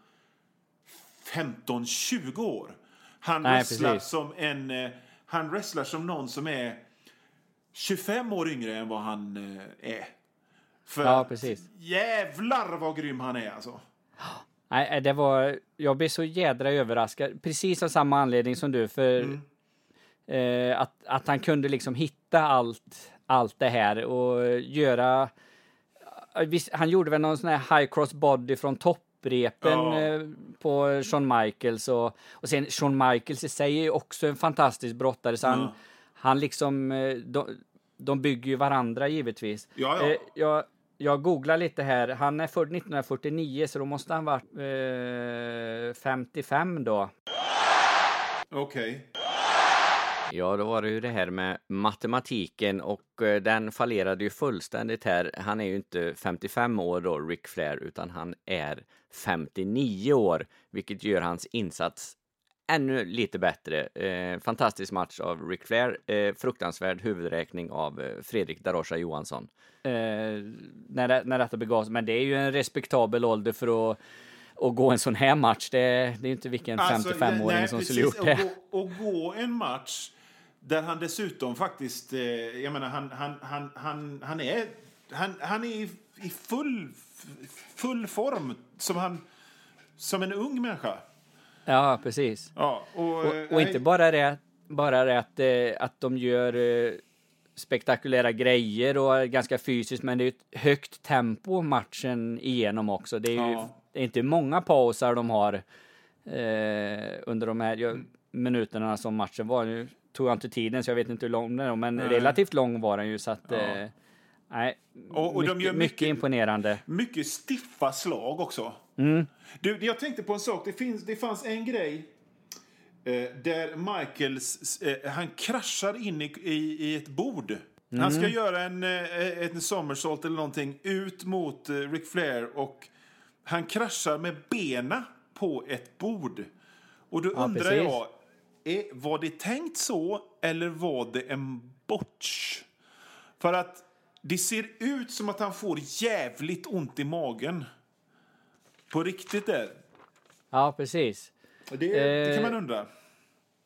15-20 år. Han Nej, wrestlar precis. som en... eh, Han wrestlar som någon som är 25 år yngre än vad han eh, är. För Ja, precis. jävlar vad grym han är alltså. Nej, det var, jag blev så jädra överraskad, precis av samma anledning som du, för Mm. Eh, att, att han kunde liksom hitta allt, allt det här och göra... eh, visst, Han gjorde väl någon sån här high cross body från topprepen eh, på Shawn Michaels och, och sen Shawn Michaels i sig är ju också en fantastisk brottare, så han, Ja. han liksom, de, de bygger ju varandra givetvis. Ja, ja. Eh, jag, jag googlar lite här. Han är född 1949 så då måste han varit eh, 55 då. Okej. Ja, då var det ju det här med matematiken och eh, den fallerade ju fullständigt här. Han är ju inte 55 år då, Ric Flair, utan han är 59 år, vilket gör hans insats ännu lite bättre. Eh, fantastisk match av Ric Flair, eh, fruktansvärd huvudräkning av eh, Fredrik Darosa Johansson. Eh, när, det, när detta begavs. Men det är ju en respektabel ålder för att, att gå en sån här match. Det, det är ju inte vilken Alltså, 55-åring nej, som skulle gjort det. Och gå, och gå en match där han dessutom faktiskt... Eh, jag menar, han, han, han, han, han är, han, han är i, i full, full form som, han, som en ung människa. Ja, precis. Ja, och, Och, eh, och inte nej, bara det, bara det att, eh, att de gör eh, spektakulära grejer och ganska fysiskt, men det är ett högt tempo matchen igenom också. Det är ju Ja. det är inte många pauser de har eh, under de här minuterna som matchen var. Nu tog jag inte tiden, så jag vet inte hur lång den är, men Nej. relativt lång var den ju, så att Ja. eh, nej, Och- och de mycket, gör mycket mycket- imponerande. Mycket stiffa slag också. Mm. Du, jag tänkte på en sak. Det, finns, det fanns en grej eh, där Michaels, eh, han kraschar in i, i, i ett bord. Han ska göra en, eh, en somersault eller någonting ut mot eh, Ric Flair och han kraschar med bena på ett bord. Och då Ja, undrar precis. jag, är, var det tänkt så eller var det en botch? För att det ser ut som att han får jävligt ont i magen. På riktigt där. Ja, precis. Det, det kan Eh, man undra.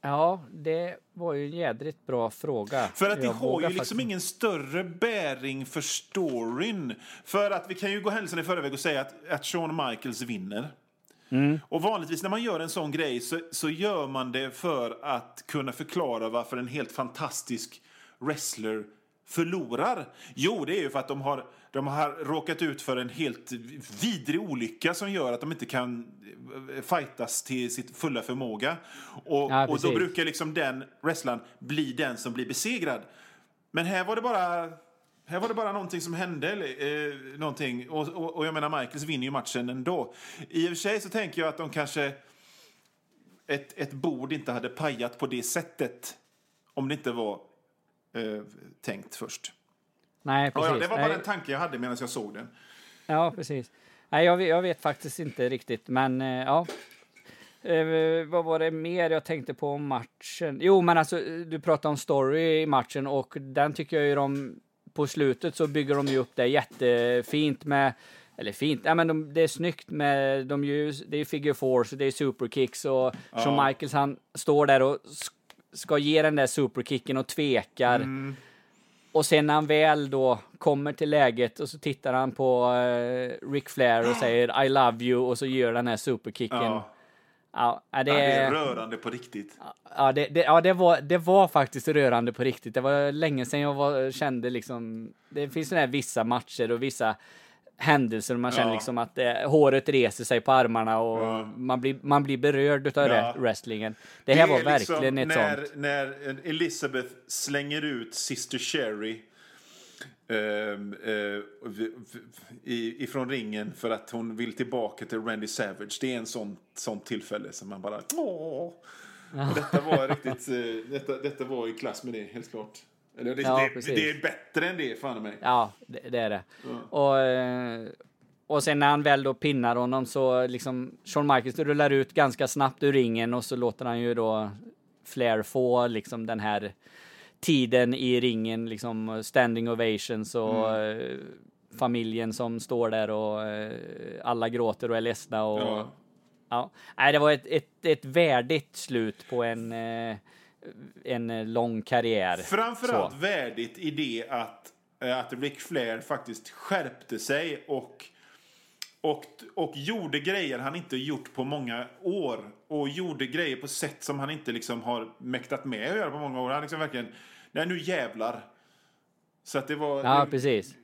Ja, det var ju en jädrigt bra fråga. För att det har ju liksom faktiskt- ingen större bäring för storyn. För att vi kan ju gå händelsen i förväg och säga att, att Shawn Michaels vinner. Mm. Och vanligtvis när man gör en sån grej så, så gör man det för att kunna förklara varför en helt fantastisk wrestler förlorar? Jo, det är ju för att de har, de har råkat ut för en helt vidrig olycka som gör att de inte kan eh, fightas till sitt fulla förmåga. Och, Ja, och då brukar liksom den wrestlern bli den som blir besegrad. Men här var det bara... Här var det bara någonting som hände. eller, Eh, någonting. Och, och, och jag menar, Michaels vinner ju matchen ändå. I och för sig så tänker jag att de kanske... Ett, ett bord inte hade pajat på det sättet om det inte var eh, tänkt först. Nej, precis. ja, det var bara Nej. en tanke jag hade medan jag såg den. Ja, precis. Nej, jag, vet- jag vet faktiskt inte riktigt, men eh, ja. Eh, vad var det mer jag tänkte på om matchen? Jo, men alltså, du pratade om story i matchen och den tycker jag ju de på slutet så bygger de ju upp det jättefint med eller fint, ja, men de, det är snyggt med, de ju, det är figure fours det är superkicks och Shawn Michaels han står där och sk- ska ge den där superkicken och tvekar. Mm. Och sen när han väl då kommer till läget och så tittar han på eh, Ric Flair och säger I love you och så gör den här superkicken. Ja, Ja. det, Ja, det är rörande på riktigt. ja, det, det, ja det, var, det var faktiskt rörande på riktigt. Det var länge sedan jag var, kände liksom, det finns sådana här vissa matcher och vissa händelser man känner Ja. liksom att eh, håret reser sig på armarna och Ja. man, blir, man blir berörd utav Ja. det, wrestlingen. Det här var liksom verkligen ett när, sånt. När Elizabeth slänger ut Sister Sherry ehm, eh, ifrån ringen för att hon vill tillbaka till Randy Savage. Det är en sån, sån tillfälle som man bara... Åh. Och detta var riktigt... eh, Detta, detta var i klass med det, helt klart. Eller det, Ja, det, det är bättre än det, fan mig. Ja, det, det är det. Och, eh, och sen när han väl då pinnar honom så liksom Shawn Michaels rullar ut ganska snabbt ur ringen och så låter han ju då Flair få liksom den här tiden i ringen, liksom standing ovations och eh, familjen som står där och eh, alla gråter och är ledsna och Ja. ja. Nej, det var ett, ett, ett värdigt slut på en, eh, en lång karriär. Framförallt Så. värdigt i det att, att Ric Flair faktiskt skärpte sig och, och, och gjorde grejer han inte gjort på många år. Och gjorde grejer på sätt som han inte liksom har mäktat med att göra på många år. Han liksom verkligen, nej nu jävlar. Så att det var Ja, precis.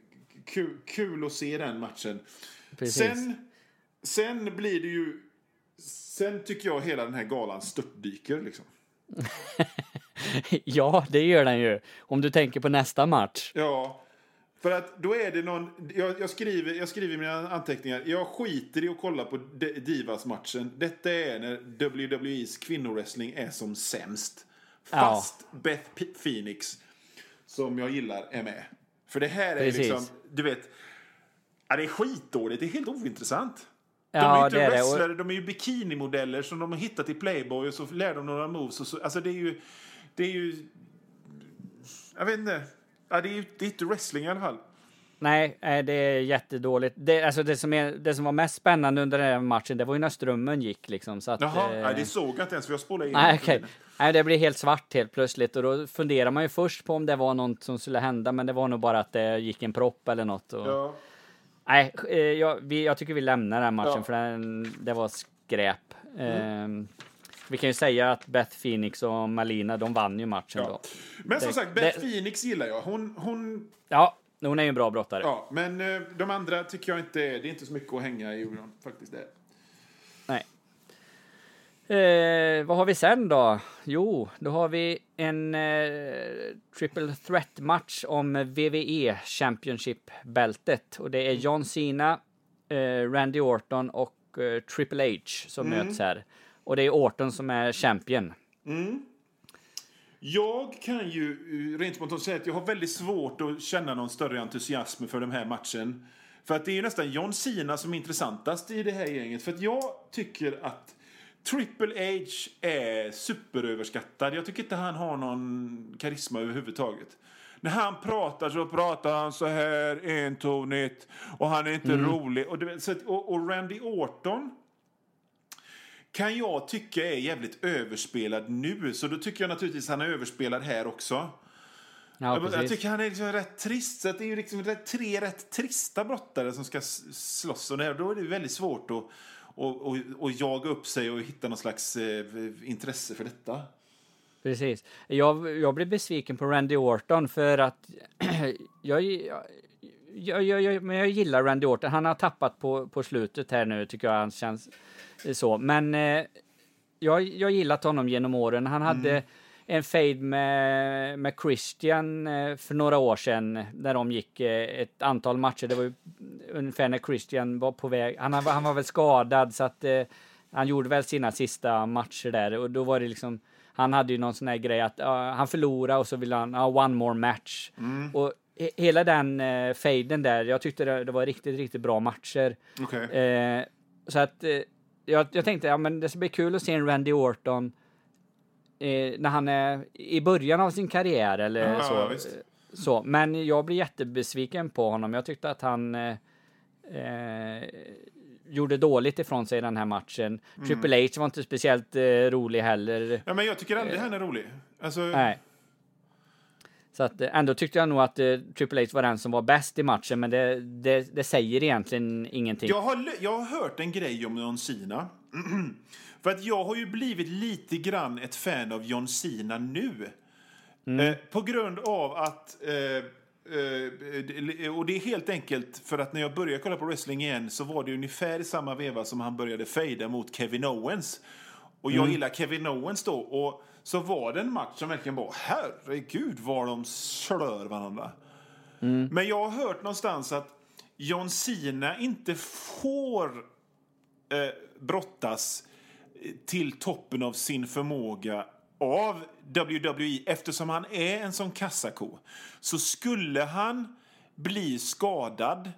kul, kul att se den matchen. precis. Sen, sen blir det ju... Sen tycker jag hela den här galan störtdyker liksom. Ja, det gör den ju. Om du tänker på nästa match. Ja, för att då är det någon... Jag, jag, skriver, jag skriver i mina anteckningar. Jag skiter i att kolla på Divas-matchen. Detta är när WWEs kvinnowrestling är som sämst. Ja. Fast Beth P- Phoenix, som jag gillar, är med. För det här är Precis. liksom... Du vet... Ja, det är skitdåligt. Det är helt ointressant. De Ja, är ju inte det det. Wrestlare, de är ju bikinimodeller som de har hittat i Playboy och så lär de några moves. Och så, alltså det är ju... Det är ju... Jag vet inte. Ja, det är ju det är inte wrestling i alla fall. Nej, nej, det är jättedåligt. Det, alltså det, som är, det som var mest spännande under den här matchen, det var ju när strömmen gick liksom. Så att, Jaha, eh, nej, det såg jag inte ens för jag spolade in. Nej, okej. Nej, det blir helt svart helt plötsligt och då funderar man ju först på om det var något som skulle hända, men det var nog bara att det gick en propp eller något. Och... Ja. Nej, eh, jag, vi, jag tycker vi lämnar den här matchen Ja. Mm. för den, det var skräp. Ehm, vi kan ju säga att Beth Phoenix och Malina, de vann ju matchen Ja. då. Men som Det- sagt, Beth det- Phoenix gillar jag. Hon, hon, Ja, hon är ju en bra brottare. ja, men eh, de andra tycker jag inte, det är inte så mycket att hänga i Orion, faktiskt. Det. Nej. Eh, vad har vi sen då? Jo, då har vi en eh, triple threat match om WWE Championship-bältet. Och det är John Cena, eh, Randy Orton och eh, Triple H som möts här. Och det är Orton som är champion. Jag kan ju eh, rent spontant säga att jag har väldigt svårt att känna någon större entusiasm för den här matchen. För att det är ju nästan John Cena som är intressantast i det här gänget. För att jag tycker att Triple H är superöverskattad. Jag tycker inte han har någon karisma överhuvudtaget. När han pratar så pratar han så här entonigt och han är inte rolig. Och, och, och Randy Orton kan jag tycka är jävligt överspelad nu. Så då tycker jag naturligtvis han är överspelad här också. Ja, jag, jag tycker han är liksom rätt trist. Så det är ju liksom rätt, tre rätt trista brottare som ska slåss. Och det, då är det väldigt svårt att och, och, och jaga upp sig och hitta någon slags eh, intresse för detta. Precis. Jag, jag blev besviken på Randy Orton för att jag, jag, jag, men jag gillar Randy Orton. Han har tappat på, på slutet här nu tycker jag han känns så. Men eh, jag, jag gillat honom genom åren. Han hade Mm. en fade med, med Christian eh, för några år sedan när de gick eh, ett antal matcher. Det var ju ungefär när Christian var på väg. Han, han var väl skadad så att eh, han gjorde väl sina sista matcher där och då var det liksom han hade ju någon sån här grej att ja, han förlorade och så ville han ha one more match. Mm. Och he, hela den eh, faden där, jag tyckte det, det var riktigt, riktigt bra matcher. Okej. Eh, så att jag, jag tänkte, ja men det ska bli kul att se en Randy Orton eh, när han är i början av sin karriär eller Ja, så. ja, visst. Eh, så. Men jag blir jättebesviken på honom. Jag tyckte att han eh, eh, gjorde dåligt ifrån sig i den här matchen. Mm. Triple H var inte speciellt eh, rolig heller. Ja, men jag tycker aldrig han är rolig. Alltså, Nej. Så att eh, ändå tyckte jag nog att eh, Triple H var den som var bäst i matchen, men det, det, det säger egentligen ingenting. Jag har, jag har hört en grej om John Cena. För att jag har ju blivit lite grann ett fan av John Cena nu. Eh, på grund av att... Eh, eh, och det är helt enkelt för att när jag började kolla på wrestling igen så var det ungefär i samma veva som han började fejda mot Kevin Owens. Och jag gillar Kevin Owens då. Och så var det en match som verkligen var herregud vad de slör varandra. Men jag har hört någonstans att John Cena inte får eh, brottas till toppen av sin förmåga av WWE eftersom han är en sån kassako. Så skulle han bli skadad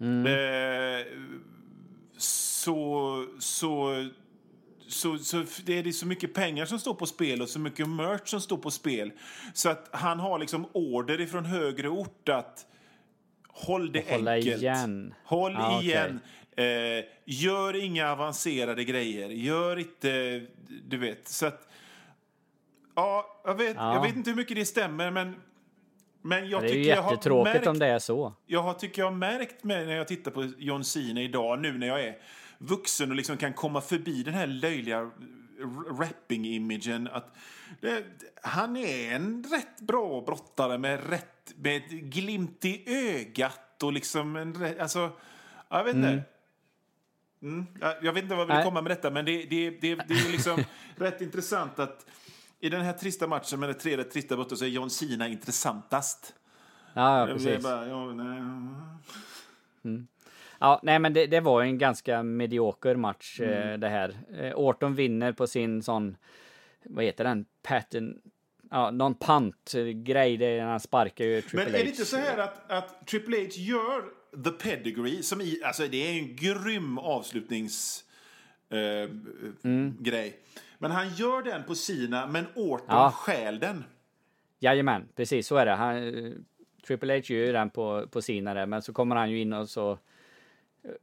eh, så, så, så, så det är det så mycket pengar som står på spel och så mycket merch som står på spel. Så att han har liksom order ifrån högre ort att håll det enkelt. igen. Håll okej. igen. Eh, gör inga avancerade grejer. Gör inte, du vet. Så att, ja, jag vet, Ja. jag vet inte hur mycket det stämmer, men, men jag det är ju tycker jag har jättetråkigt märkt, om det är så. jag har, tycker jag har märkt med när jag tittar på John Cena idag, nu när jag är vuxen och liksom kan komma förbi den här löjliga rapping-imagen. Att det, han är en rätt bra brottare med, rätt, med ett glimt i ögat och liksom en alltså, jag vet inte. Mm. Jag, jag vet inte vad jag vill komma med detta, men det, det, det, det är liksom rätt intressant att i den här trista matchen med det tredje trista brottet så är John Cena intressantast. Ja, ja precis. bara, ja, nej. Ja, nej, men det, det var en ganska medioker match eh, Mm. det här. Eh, Orton vinner på sin sån, vad heter den, pattern, ja, någon punt-grej, det är när han sparkar ju Triple Men H. är det inte så här att, att Triple H gör the pedigree, som i, alltså det är en grym avslutnings... Eh, Mm. grej. Men han gör den på sina, men Orton Ja. stjäl den. Jajamän, precis så är det. Han, eh, Triple H gör ju den på, på Sina där, men så kommer han ju in och så...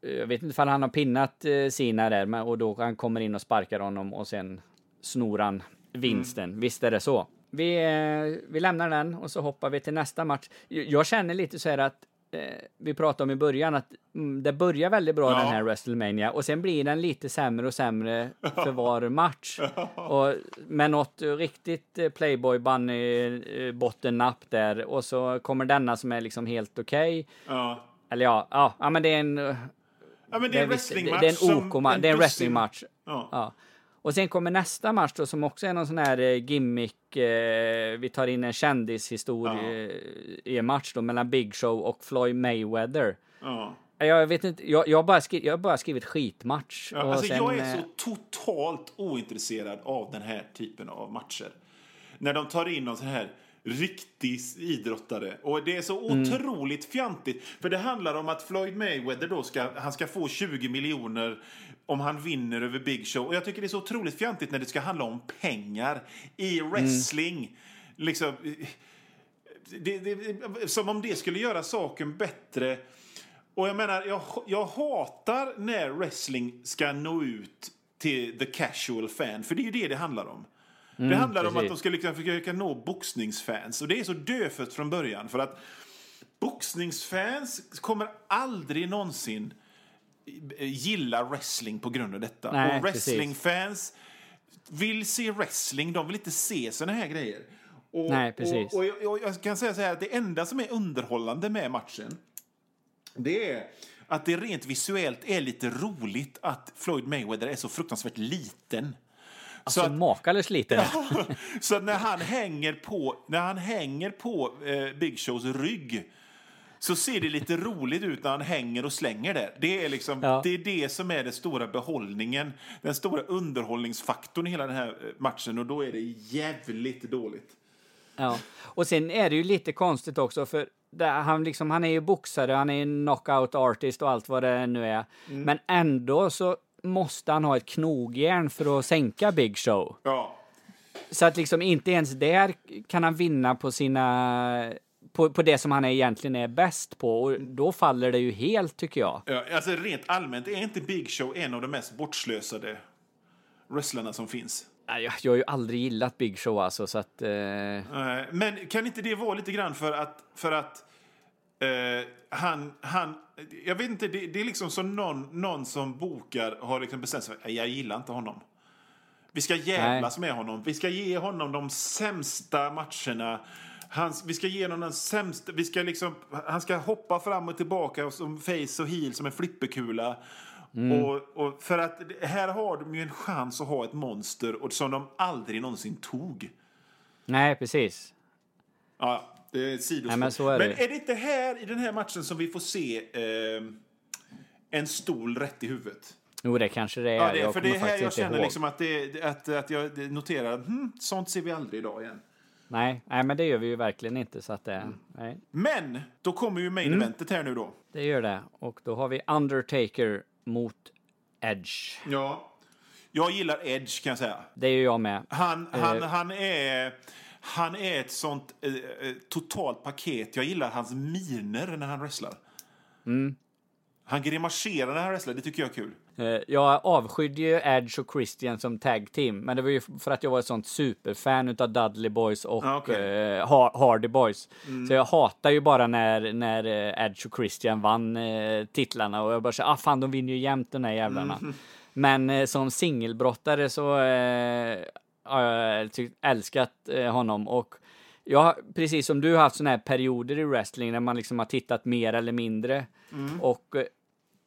Jag vet inte ifall han har pinnat eh, Sina där, och då han kommer in och sparkar honom och sen snor han vinsten. Visst är det så. Vi, eh, vi lämnar den och så hoppar vi till nästa match. Jag känner lite så här att eh, vi pratade om i början att mm, det börjar väldigt bra Ja. den här WrestleMania och sen blir den lite sämre och sämre för var match. Och med något riktigt Playboy Bunny bottennapp där och så kommer denna som är liksom helt okej. Ja. Eller ja, ja, ja, men det är en... eh, Ja, men det är en wrestlingmatch. det är en OK-match, det är en wrestlingmatch. Ja. Ja. Och sen kommer nästa match då som också är någon sån här eh, gimmick. Eh, vi tar in en kändishistoria i en match då mellan Big Show och Floyd Mayweather. Ja. Jag vet inte, jag, jag har bara skrivit, jag har bara skrivit skitmatch. Ja, alltså sen, jag är eh, så totalt ointresserad av den här typen av matcher. När de tar in någon sån här riktig idrottare. Och det är så Mm. otroligt fjantigt. För det handlar om att Floyd Mayweather då ska, han ska få 20 miljoner om han vinner över Big Show. Och jag tycker det är så otroligt fjantigt när det ska handla om pengar i Mm. wrestling. Liksom, det, det, som om det skulle göra saken bättre. Och jag menar, jag, jag hatar när wrestling ska nå ut till the casual fan, för det är ju det det handlar om. Det handlar om att precis. de ska liksom försöka nå boxningsfans, och det är så dödfött från början. För att boxningsfans kommer aldrig någonsin gilla wrestling på grund av detta. Nej, och precis. wrestlingfans vill se wrestling, de vill inte se såna här grejer. Och, Nej, precis. Och, och, jag- och jag kan säga så här att det enda som är underhållande med matchen, det är att det rent visuellt är lite roligt att Floyd Mayweather är så fruktansvärt liten. Alltså att- makalöst lite. så att när han hänger på, när han hänger på eh, Big Shows rygg så ser det lite roligt ut när han hänger och slänger där. Det är, liksom, Ja. det, är det som är den stora behållningen, den stora underhållningsfaktorn i hela den här eh, matchen och då är det jävligt dåligt. Ja. Och sen är det ju lite konstigt också för han, liksom, han är ju boxare, han är knockout artist och allt vad det nu är. Men ändå så måste han ha ett knogjärn för att sänka Big Show. Ja. Så att liksom inte ens där kan han vinna på sina på, på det som han egentligen är bäst på och då faller det ju helt tycker jag. Ja, alltså rent allmänt är inte Big Show en av de mest bortslösade wrestlarna som finns. Jag, jag har ju aldrig gillat Big Show alltså så att... Eh, Men kan inte det vara lite grann för att, för att eh, han, han, jag vet inte, det, det är liksom som någon, någon som bokar har liksom bestämt sig för jag gillar inte honom. Vi ska jävlas med honom. Vi ska ge honom de sämsta matcherna. Han, vi ska ge honom den sämsta... Vi ska liksom, han ska hoppa fram och tillbaka som face och heel som en flipperkula. Och, och för att här har de ju en chans att ha ett monster och som de aldrig någonsin tog. nej, precis. Ja, det är sidospår. Men så är men det. är det inte här i den här matchen som vi får se eh, en stol rätt i huvudet? Jo, det kanske det är. Ja, det är, för det är här jag känner ihåg. liksom att, det, att, att jag noterar att hm, sånt ser vi aldrig idag igen. Nej, nej, men det gör vi ju verkligen inte så att det... Mm. Nej, Men då kommer ju main Mm. eventet här nu då. det gör det. Och då har vi Undertaker mot Edge. Ja. Jag gillar Edge kan jag säga. Det är ju jag med. Han, han, Eh. han, är, han är ett sånt eh, eh, totalt paket. Jag gillar hans miner när han wrestlar. Mm. Han grimaserar när han wrestlar, det tycker jag är kul. Eh, Jag avskydde ju Edge och Christian som tag team, men det var ju för att jag var ett sånt superfan utav Dudley Boys och Ah, okej. Mm. eh, Ha- Hardy Boys. Så jag hatar ju bara när, när Edge och Christian vann eh, titlarna och jag bara säger, ah fan de vinner ju jämt de här jävlarna. Mm. Men eh, som singelbrottare så har älskat eh, honom och jag har, precis som du har haft såna här perioder i wrestling när man liksom har tittat mer eller mindre. Mm. Och eh,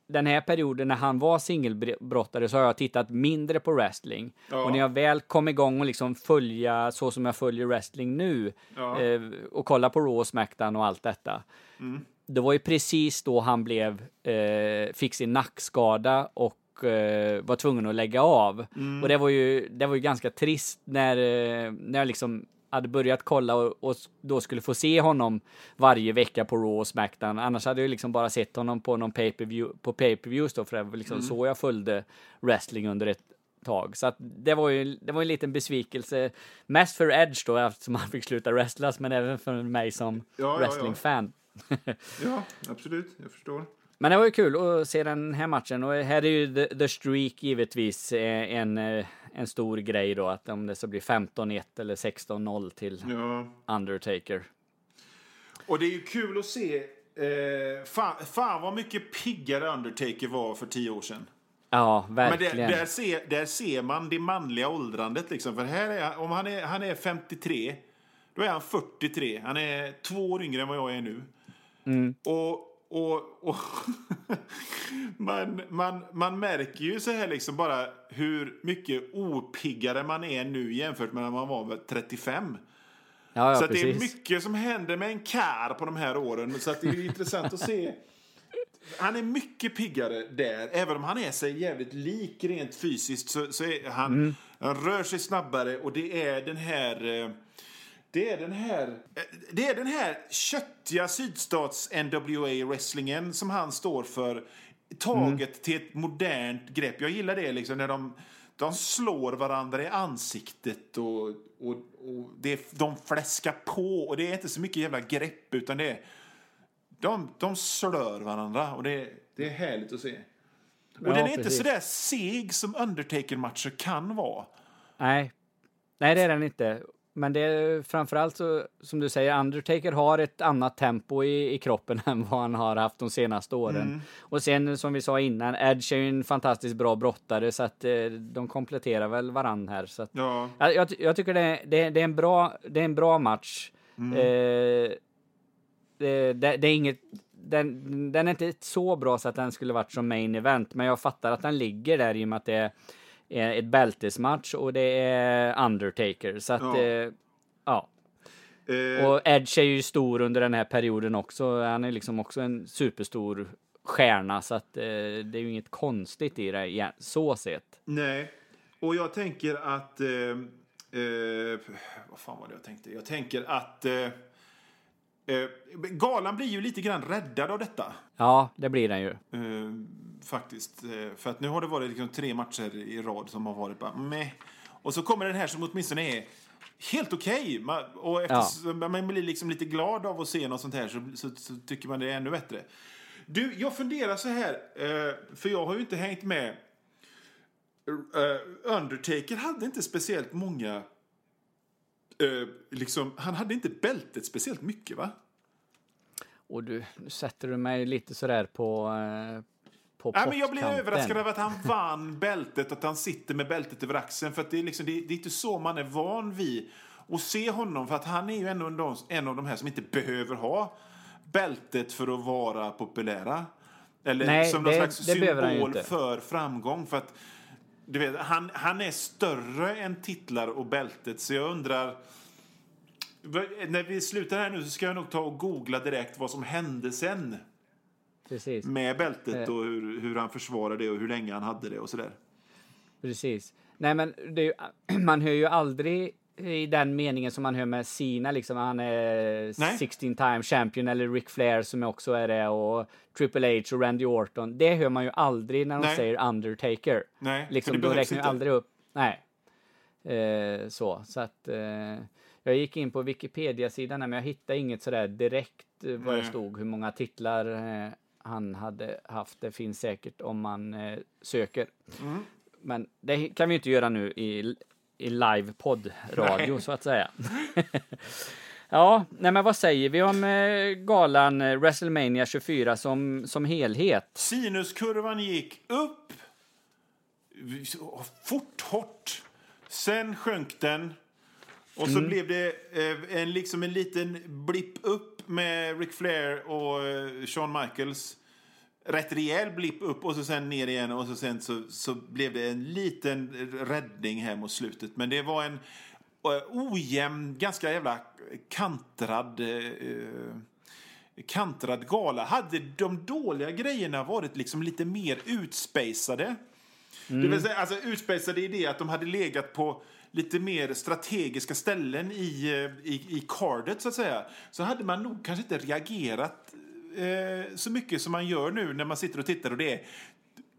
den här perioden när han var singelbrottare så har jag tittat mindre på wrestling. Ja. Och när jag väl kom igång och liksom följa så som jag följer wrestling nu Ja. eh, och kolla på Raw och Smackdown och allt detta. Mm. Det var ju precis då han blev, eh, fick sin nackskada och eh, var tvungen att lägga av. Mm. Och det var ju, det var ju ganska trist när, eh, när jag liksom hade börjat kolla och, och då skulle få se honom varje vecka på Raw och Smackdown. Annars hade jag liksom bara sett honom på någon pay-per-view, på pay-per-views då, för det var liksom så jag följde wrestling under ett tag. Så att det var ju det var en liten besvikelse. Mest för Edge då, eftersom han fick sluta wrestlas, men även för mig som Ja, ja, ja. wrestlingfan. Ja, absolut. Jag förstår. Men det var ju kul att se den här matchen och här är ju The, the Streak givetvis eh, en, eh, en stor grej då, att om det så blir 15-1 eller 16-0 till Ja. Undertaker. Och det är ju kul att se. Eh, fan, fan vad mycket piggare Undertaker var för tio år sedan. Ja, Men verkligen. där, där, ser, där ser man det manliga åldrandet. Liksom. För här är, om han är, han är 53, då är han 43. Han är två år yngre än vad jag är nu. Mm. Och, och, och man, man, man märker ju så här liksom bara hur mycket opiggare man är nu jämfört med när man var 35. ja, ja, så det är mycket som händer med en kar på de här åren. Så att det är intressant att se. Han är mycket piggare där. Även om han är sig jävligt lik rent fysiskt så, så är han, Mm. han rör sig snabbare och det är den här... Det är den här, det är den här köttiga sydstats NWA-wrestlingen som han står för. Taget Mm. till ett modernt grepp. Jag gillar det liksom när de, de slår varandra i ansiktet och, och, och det, de fläskar på. Och det är inte så mycket jävla grepp utan det är de, de slör varandra och det, det är härligt att se. Och Ja, den är inte precis. så där seg som Undertaker-matcher kan vara. Nej. Nej, det är den inte. Men det är framförallt så, som du säger, Undertaker har ett annat tempo i, i kroppen än vad han har haft de senaste åren. Mm. Och sen som vi sa innan, Edge är ju en fantastiskt bra brottare så att eh, de kompletterar väl varann här. Så att, Ja. jag, jag, ty- jag tycker det är, det, det, är en bra, det är en bra match. Mm. Eh, det, det, det är inget, den, den är inte så bra så att den skulle varit som main event, men jag fattar att den ligger där i och med att det är ett bältesmatch och det är Undertaker. Så att, Ja. ja. ja. Eh, Och Edge är ju stor under den här perioden också. Han är liksom också en superstor stjärna, så att eh, det är ju inget konstigt i det igen, så sett. Nej, och jag tänker att... Eh, eh, vad fan var det jag tänkte? Jag tänker att... Eh, galan blir ju lite grann räddad av detta. Ja, det blir den ju. Eh, faktiskt. Eh, för att nu har det varit liksom tre matcher i rad som har varit bara meh. Och så kommer den här som åtminstone är helt okej. Man, och eftersom man blir liksom lite glad av att se något sånt här så, så, så tycker man det är ännu bättre. Du, jag funderar så här, eh, för jag har ju inte hängt med. Eh, Undertaker hade inte speciellt många... Eh, liksom, han hade inte bältet speciellt mycket, va? Och du, nu sätter du mig lite sådär på, eh, på Nej, men jag blev överraskad över att han vann bältet, att han sitter med bältet över axeln. För att det, är liksom, det, det är inte så man är van vid att se honom. För att han är ju en av de, en av de här som inte behöver ha bältet för att vara populära. Eller Nej, som någon det- slags symbol för framgång. För att, du vet, han, han är större än titlar och bältet, så jag undrar... När vi slutar här nu så ska jag nog ta och googla direkt vad som hände sen Precis. med bältet Eh. och hur, hur han försvarade det och hur länge han hade det och sådär. Precis. Nej, men ju, man hör ju aldrig i den meningen som man hör med Sina, liksom han är Nej. 16 time champion eller Ric Flair som också är det och Triple H och Randy Orton. Det hör man ju aldrig när de Nej. säger Undertaker. Nej, för liksom, det de behövs räknar ju inte. aldrig upp. Nej. Eh, så, så att eh, jag gick in på Wikipedia-sidan men jag hittade inget sådär direkt eh, vad det stod, hur många titlar eh, han hade haft. Det finns säkert om man eh, söker. Mm. Men det kan vi inte göra nu i, i live-podd-radio så att säga. ja, nej men vad säger vi om eh, galan eh, WrestleMania 24 som, som helhet? Sinuskurvan gick upp fort, hårt. Sen sjönk den. Och så blev det eh, en, liksom en liten blipp upp med Ric Flair och Shawn Michaels. Rätt rejäl blipp upp och så sen ner igen och så sen så, så blev det en liten räddning här mot slutet. Men det var en eh, ojämn, ganska jävla kantrad eh, kantrad gala. Hade de dåliga grejerna varit liksom lite mer utspejsade det vill säga, alltså, utspejsade i det att de hade legat på lite mer strategiska ställen i, eh, i, i cardet, så att säga. Så hade man nog kanske inte reagerat eh, så mycket som man gör nu när man sitter och tittar och det är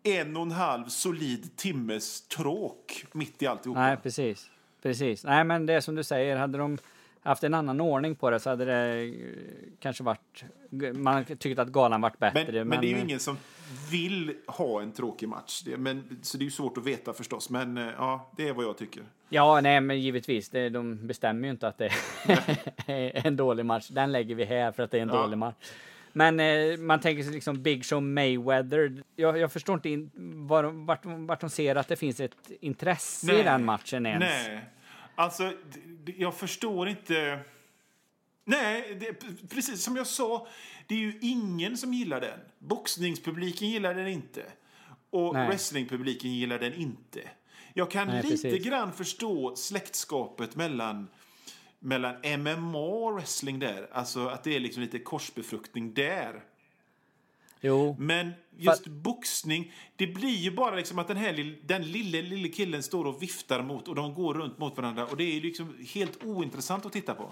en och en halv solid timmes tråk mitt i alltihopa. Nej, precis. Precis. Nej, men det är som du säger, hade de haft en annan ordning på det så hade det eh, kanske varit... Man tyckte att galan varit bättre. Men, men, det är ju ingen som vill ha en tråkig match. Det, men, så det är ju svårt att veta förstås. Men eh, ja, det är vad jag tycker. Ja, nej, men givetvis. Det, de bestämmer ju inte att det är en dålig match. Den lägger vi här för att det är en Ja. dålig match. Men eh, man tänker sig liksom Big Show Mayweather. Jag, jag förstår inte in, var, de- vart, vart de ser att det finns ett intresse i den matchen ens. Nej. Alltså, jag förstår inte... Nej, det, precis som jag sa, det är ju ingen som gillar den. Boxningspubliken gillar den inte. Och Nej. wrestlingpubliken gillar den inte. Jag kan Nej, lite precis. grann förstå släktskapet mellan, mellan MMA och wrestling där. Alltså att det är liksom lite korsbefruktning där. Jo, Men just boxning, det blir ju bara liksom att den här den lille, lille killen står och viftar mot och de går runt mot varandra och det är liksom helt ointressant att titta på.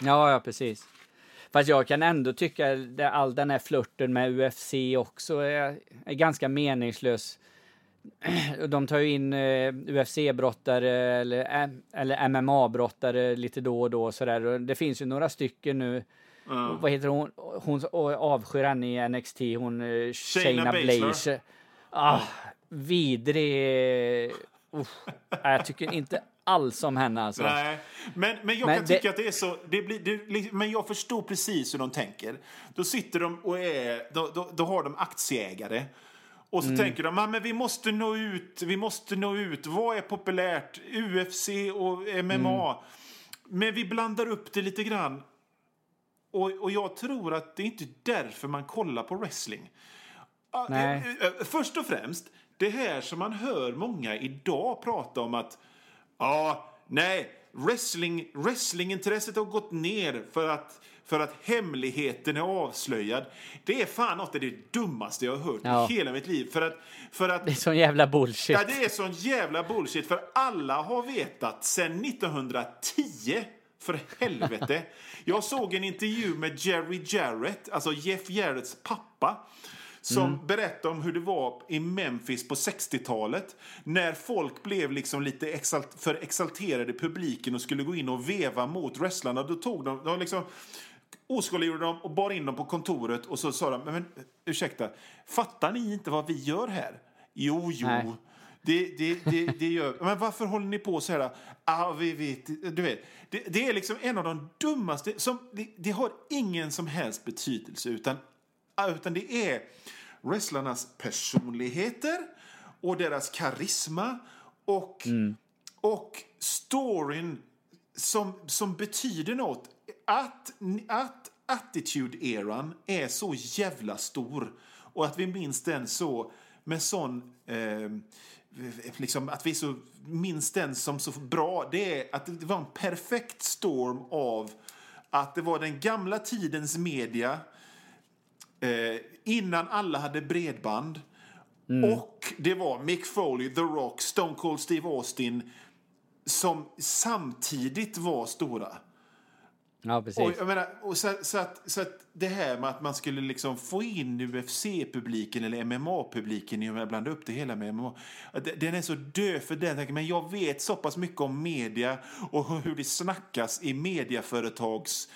Ja, ja, precis. Fast jag kan ändå tycka att all den här flörten med UFC också är, är ganska meningslös. De tar ju in eh, UFC-brottare eller, eh, eller MMA-brottare lite då och då. Sådär. Det finns ju några stycken nu. Vad heter hon? Hon avskyr henne i NXT. Hon eh, Shayna. Blazer. Ah, vidrig. Uh, jag tycker inte alls om henne alltså. Nej, men, men jag Men kan det- tycka att det är så... Det blir, det, men jag förstår precis hur de tänker. Då sitter de och är... Då, då, då har de aktieägare. Och Mm. så tänker de, "Ah, men vi måste nå ut, vi måste nå ut. Vad är populärt? UFC och MMA. Mm. Men vi blandar upp det lite grann. Och, och jag tror att det är inte därför man kollar på wrestling. Ah, Nej. eh, eh, Först och främst, det här som man hör många idag prata om att ja, nej, wrestling, wrestlingintresset har gått ner för att, för att hemligheten är avslöjad. Det är fan något av det dummaste jag har hört Ja. i hela mitt liv. För att, för att Det är sån jävla bullshit. Ja, det är sån jävla bullshit. För alla har vetat sen 1910. För helvete. Jag såg en intervju med Jerry Jarrett, alltså Jeff Jarretts pappa. Som berättade om hur det var i Memphis på 60-talet. När folk blev liksom lite exalt för exalterade i publiken och skulle gå in och veva mot wrestlarna. Då tog de, de liksom oskuldsgjorde dem och bar in dem på kontoret och så sa de, men, men ursäkta, fattar ni inte vad vi gör här? Jo, jo. Nej. Det, det, det, det gör... Men varför håller ni på så här? Ah, vi vet, du vet. Det, det är liksom en av de dummaste... Som, det, har ingen som helst betydelse, utan, utan det är wrestlarnas personligheter och deras karisma och, och storyn som, som betyder något. Att, att Attitude-eran är så jävla stor och att vi minns den så med sån... Eh, liksom att vi så minns den som så bra. Det är att det var en perfekt storm av att det var den gamla tidens media eh, innan alla hade bredband. Och det var Mick Foley, The Rock, Stone Cold Steve Austin som samtidigt var stora. Ja, Och, precis. jag menar, och så, så, att, så att det här med att man skulle liksom få in UFC-publiken eller MMA-publiken och blanda upp det hela med MMA. Den är så död för den. Men jag vet så pass mycket om media och hur det snackas i mediaföretags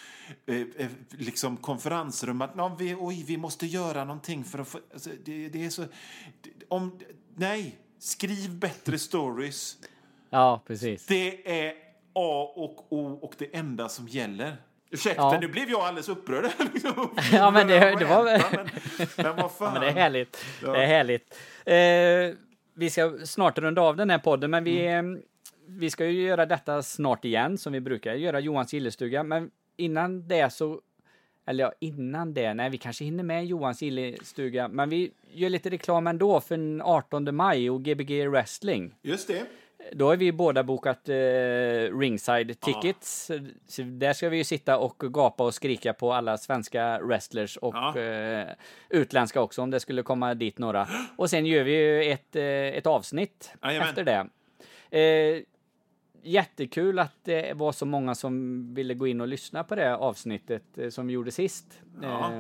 eh, eh, liksom konferensrum. Att ja, vi, oj, vi måste göra någonting för att få... Alltså, det, det är så... Om, nej, skriv bättre stories. Ja, precis. Det är A och O och det enda som gäller. Ursäkta, Ja. nu blev jag alldeles upprörd. liksom. Ja, men det- det var- Men, men vad fan. Men det är härligt. Det är härligt. Eh, vi ska snart runda av den här podden, men vi, eh, vi ska ju göra detta snart igen, som vi brukar göra, Johans gillestuga. Men innan det så, eller ja, innan det, nej, vi kanske hinner med Johans gillestuga, men vi gör lite reklam ändå för den 18 maj och Gbg Wrestling. Just det. Då har vi båda bokat eh, ringside tickets. Så där ska vi ju sitta och gapa och skrika på alla svenska wrestlers och Ja. eh, utländska också om det skulle komma dit några. Och sen gör vi ju ett, eh, ett avsnitt Jajamän. efter det. Eh, jättekul att det var så många som ville gå in och lyssna på det avsnittet eh, som vi gjorde sist. Ja.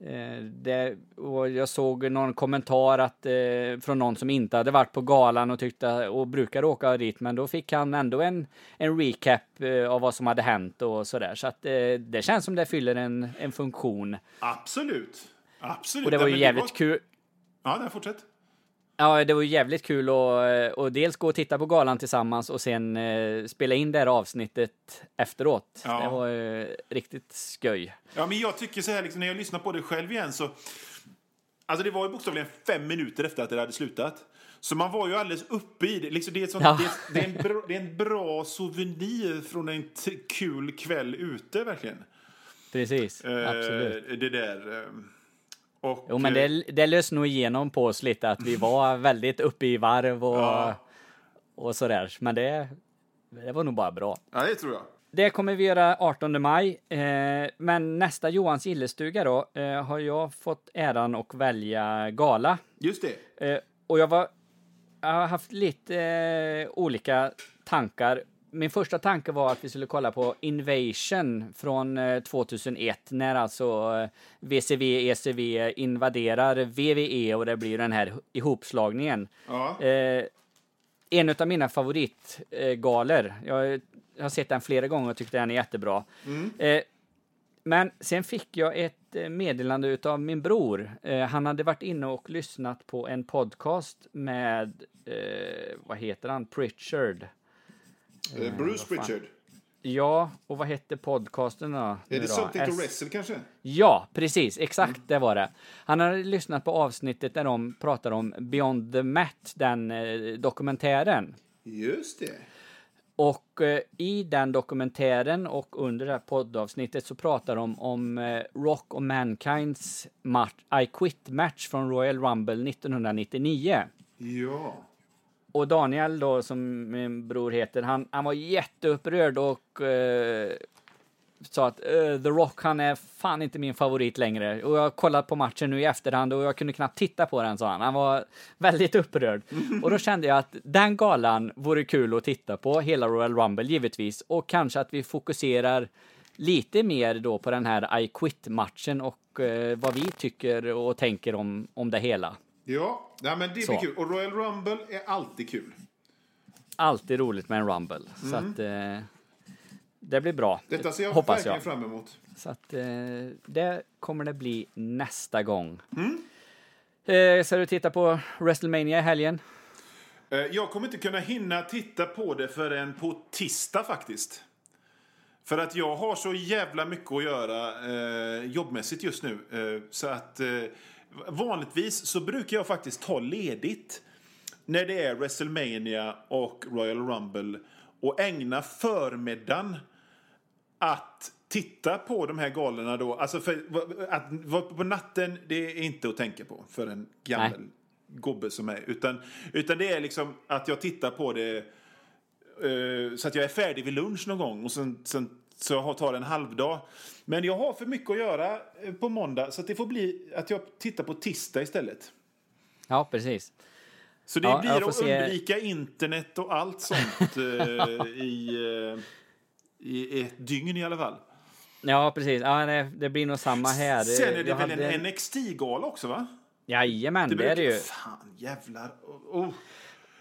Eh, det, och jag såg någon kommentar att, eh, från någon som inte hade varit på galan och tyckte och brukar åka dit, men då fick han ändå en, en recap eh, av vad som hade hänt och sådär. Så att eh, det känns som det fyller en, en funktion. Absolut. Absolut. Och det var ju jävligt var- kul. Ja, nej, fortsätt. Ja, det var jävligt kul att och dels gå och titta på galan tillsammans och sen eh, spela in det här avsnittet efteråt. Ja. Det var eh, riktigt sköj. Ja, men jag tycker så här, liksom, när jag lyssnar på det själv igen så... Alltså det var ju bokstavligen fem minuter efter att det hade slutat. Så man var ju alldeles uppe i det. Liksom, det, är sånt, Ja. det, det, är en bra, det är en bra souvenir från en kul kväll ute, verkligen. Precis, Eh, absolut. Det där. eh, och, Jo, men eh, det, det lös nog igenom på oss lite att vi var väldigt uppe i varv och, Ja. och sådär. Men det, det var nog bara bra. Ja, det tror jag. Det kommer vi göra 18 maj. Eh, men nästa Johans gillestuga då eh, har jag fått äran att välja gala. Just det. Eh, och jag var... Jag har haft lite eh, olika tankar. Min första tanke var att vi skulle kolla på Invasion från eh, 2001 när alltså eh, VCV, ECV invaderar VVE och det blir den här ihopslagningen. Ja. Eh, en av mina favoritgalor. Jag har sett den flera gånger och tyckte den är jättebra. Eh, men sen fick jag ett eh, meddelande utav min bror. Eh, han hade varit inne och lyssnat på en podcast med, eh, vad heter han, Pritchard. Eh, Bruce Pritchard. Ja, och vad hette podcasten då? Är det då? Something to S- Wrestle kanske? Ja, precis. Exakt, det var det. Han hade lyssnat på avsnittet där de pratar om Beyond the Mat, den eh, dokumentären. Just det. Och eh, i den dokumentären och under det här poddavsnittet så pratar de om eh, Rock och Mankinds match, I Quit-match från Royal Rumble 1999. Ja. Och Daniel då, som min bror heter, han, han var jätteupprörd och eh, sa att eh, The Rock, han är fan inte min favorit längre. Och jag har kollat på matchen nu i efterhand och jag kunde knappt titta på den, sa han. Han var väldigt upprörd. Och då kände jag att den galan vore kul att titta på, hela Royal Rumble givetvis. Och kanske att vi fokuserar lite mer då på den här I Quit-matchen och eh, vad vi tycker och tänker om, om det hela. Ja, nej, men det Så. blir kul. Och Royal Rumble är alltid kul. alltid roligt med en Rumble. Så att eh, det blir bra. Detta ser jag hoppas verkligen jag. fram emot. Så att eh, det kommer det bli nästa gång. Mm. Eh, så du titta på WrestleMania i helgen? Eh, Jag kommer inte kunna hinna titta på det förrän på tisdag faktiskt. För att jag har så jävla mycket att göra eh, jobbmässigt just nu. Eh, så att eh, vanligtvis så brukar jag faktiskt ta ledigt när det är WrestleMania och Royal Rumble och ägna förmiddagen att titta på de här galorna då. Alltså för, att vara på natten, det är inte att tänka på för en gammal Nej. gubbe som mig. Utan, utan det är liksom att jag tittar på det eh, så att jag är färdig vid lunch någon gång och sen, sen så jag har- tar en halvdag. Men jag har för mycket att göra eh, på måndag så det får bli att jag tittar på tisdag istället. Ja, precis. Så det Ja, blir att se- undvika internet och allt sånt eh, i, eh, i ett dygn i alla fall. Ja, precis. Ja, det, det blir nog samma här. Sen är det Jag väl hade- en NXT-gala också va? Jajamän, det, är det ju. Fan jävlar. Oh.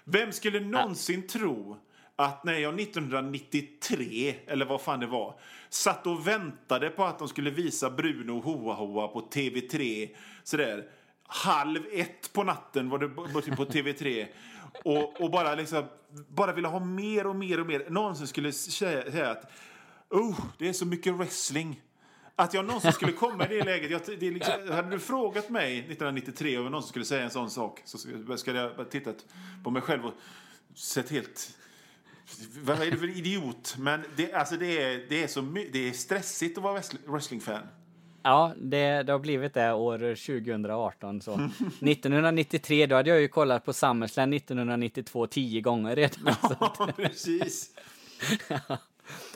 Vem skulle någonsin tro att när jag 1993, eller vad fan det var, satt och väntade på att de skulle visa Bruno Hoa Hoa på TV3 sådär halv ett på natten var det på TV3 och, och bara liksom bara ville ha mer och mer och mer. Någonsin skulle säga, säga att oh, det är så mycket wrestling. Att jag någonsin skulle komma i det läget. Jag, det liksom, hade du frågat mig 1993 om jag någonsin skulle säga en sån sak så skulle skulle jag bara tittat på mig själv och sett helt... Vad är det för idiot? Men det, alltså det, är, det, är så det är stressigt att vara wrestling- wrestlingfan. Ja, det, det har blivit det år 2018. Så. 1993, då hade jag ju kollat på SummerSlam 1992 tio gånger redan. Ja, precis.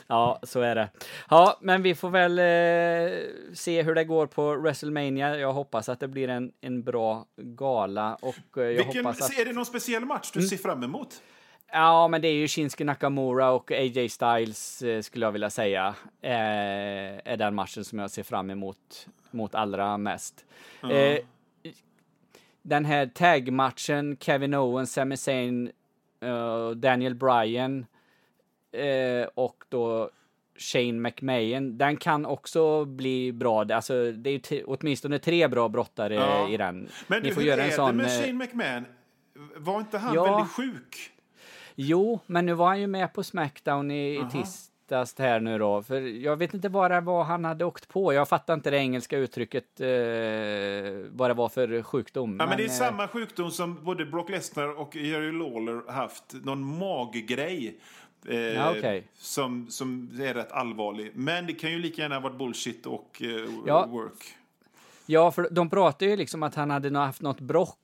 Ja, så är det. Ja, men vi får väl eh, se hur det går på WrestleMania. Jag hoppas att det blir en, en bra gala och eh, jag Vilken, hoppas att... Är det någon speciell match du ser fram emot? Ja, men det är ju Shinsuke Nakamura och AJ Styles eh, skulle jag vilja säga eh, är den matchen som jag ser fram emot mot allra mest. Eh, den här tag-matchen, Kevin Owens, Sami Zayn, Daniel Bryan och då Shane McMahon, den kan också bli bra. Alltså, det är åtminstone tre bra brottare Ja. i den. Men Ni får hur göra är en sån... det med Shane McMahon? Var inte han Ja. väldigt sjuk? Jo, men nu var han ju med på Smackdown i, i tisdags här nu då. För jag vet inte vad det var han hade åkt på. Jag fattar inte det engelska uttrycket, eh, vad det var för sjukdom. Ja, men det är eh, samma sjukdom som både Brock Lesnar och Jerry Lawler haft. Någon maggrej. Eh, Ja, okej. som, som är rätt allvarlig. Men det kan ju lika gärna ha varit bullshit och eh, Ja. work. Ja, för de pratar ju liksom att han hade haft något brock.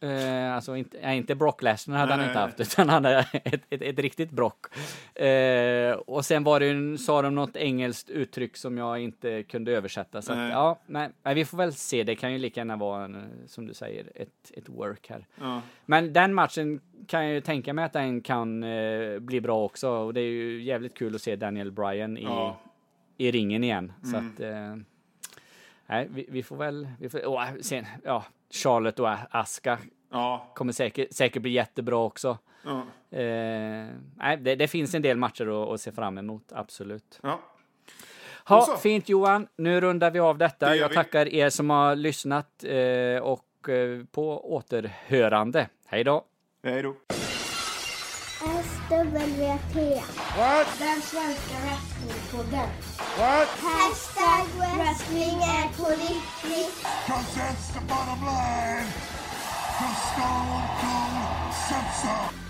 Eh, alltså inte, nej, inte Brock Lesnar hade Nej, han inte haft, utan han hade ett, ett, ett riktigt brock. Eh, och sen var det, ju- sa de något engelskt uttryck som jag inte kunde översätta. Så att, Nej. ja, nej, vi får väl se. Det kan ju lika gärna vara, en, eh, som du säger, ett, ett work här. Ja. Men den matchen kan jag ju tänka mig att den kan eh, bli bra också. Och det är ju jävligt kul att se Daniel Bryan i, Ja. i ringen igen. Så Mm. att, eh, nej, vi, vi får väl, vi får, åh, sen, ja, Charlotte och Aska Ja. kommer säkert, säkert bli jättebra också. Ja. Eh, nej, det, det finns en del matcher att, att se fram emot, absolut. ja. Ha, fint Johan, nu rundar vi av detta. Det Jag vi. tackar er som har lyssnat eh, och eh, på återhörande. Hej då! Hej då. SWT. What? Den svenska wrestlingpodden. What? Hashtag wrestling är på riktigt. Cause that's the bottom line. The Stone Cold said so.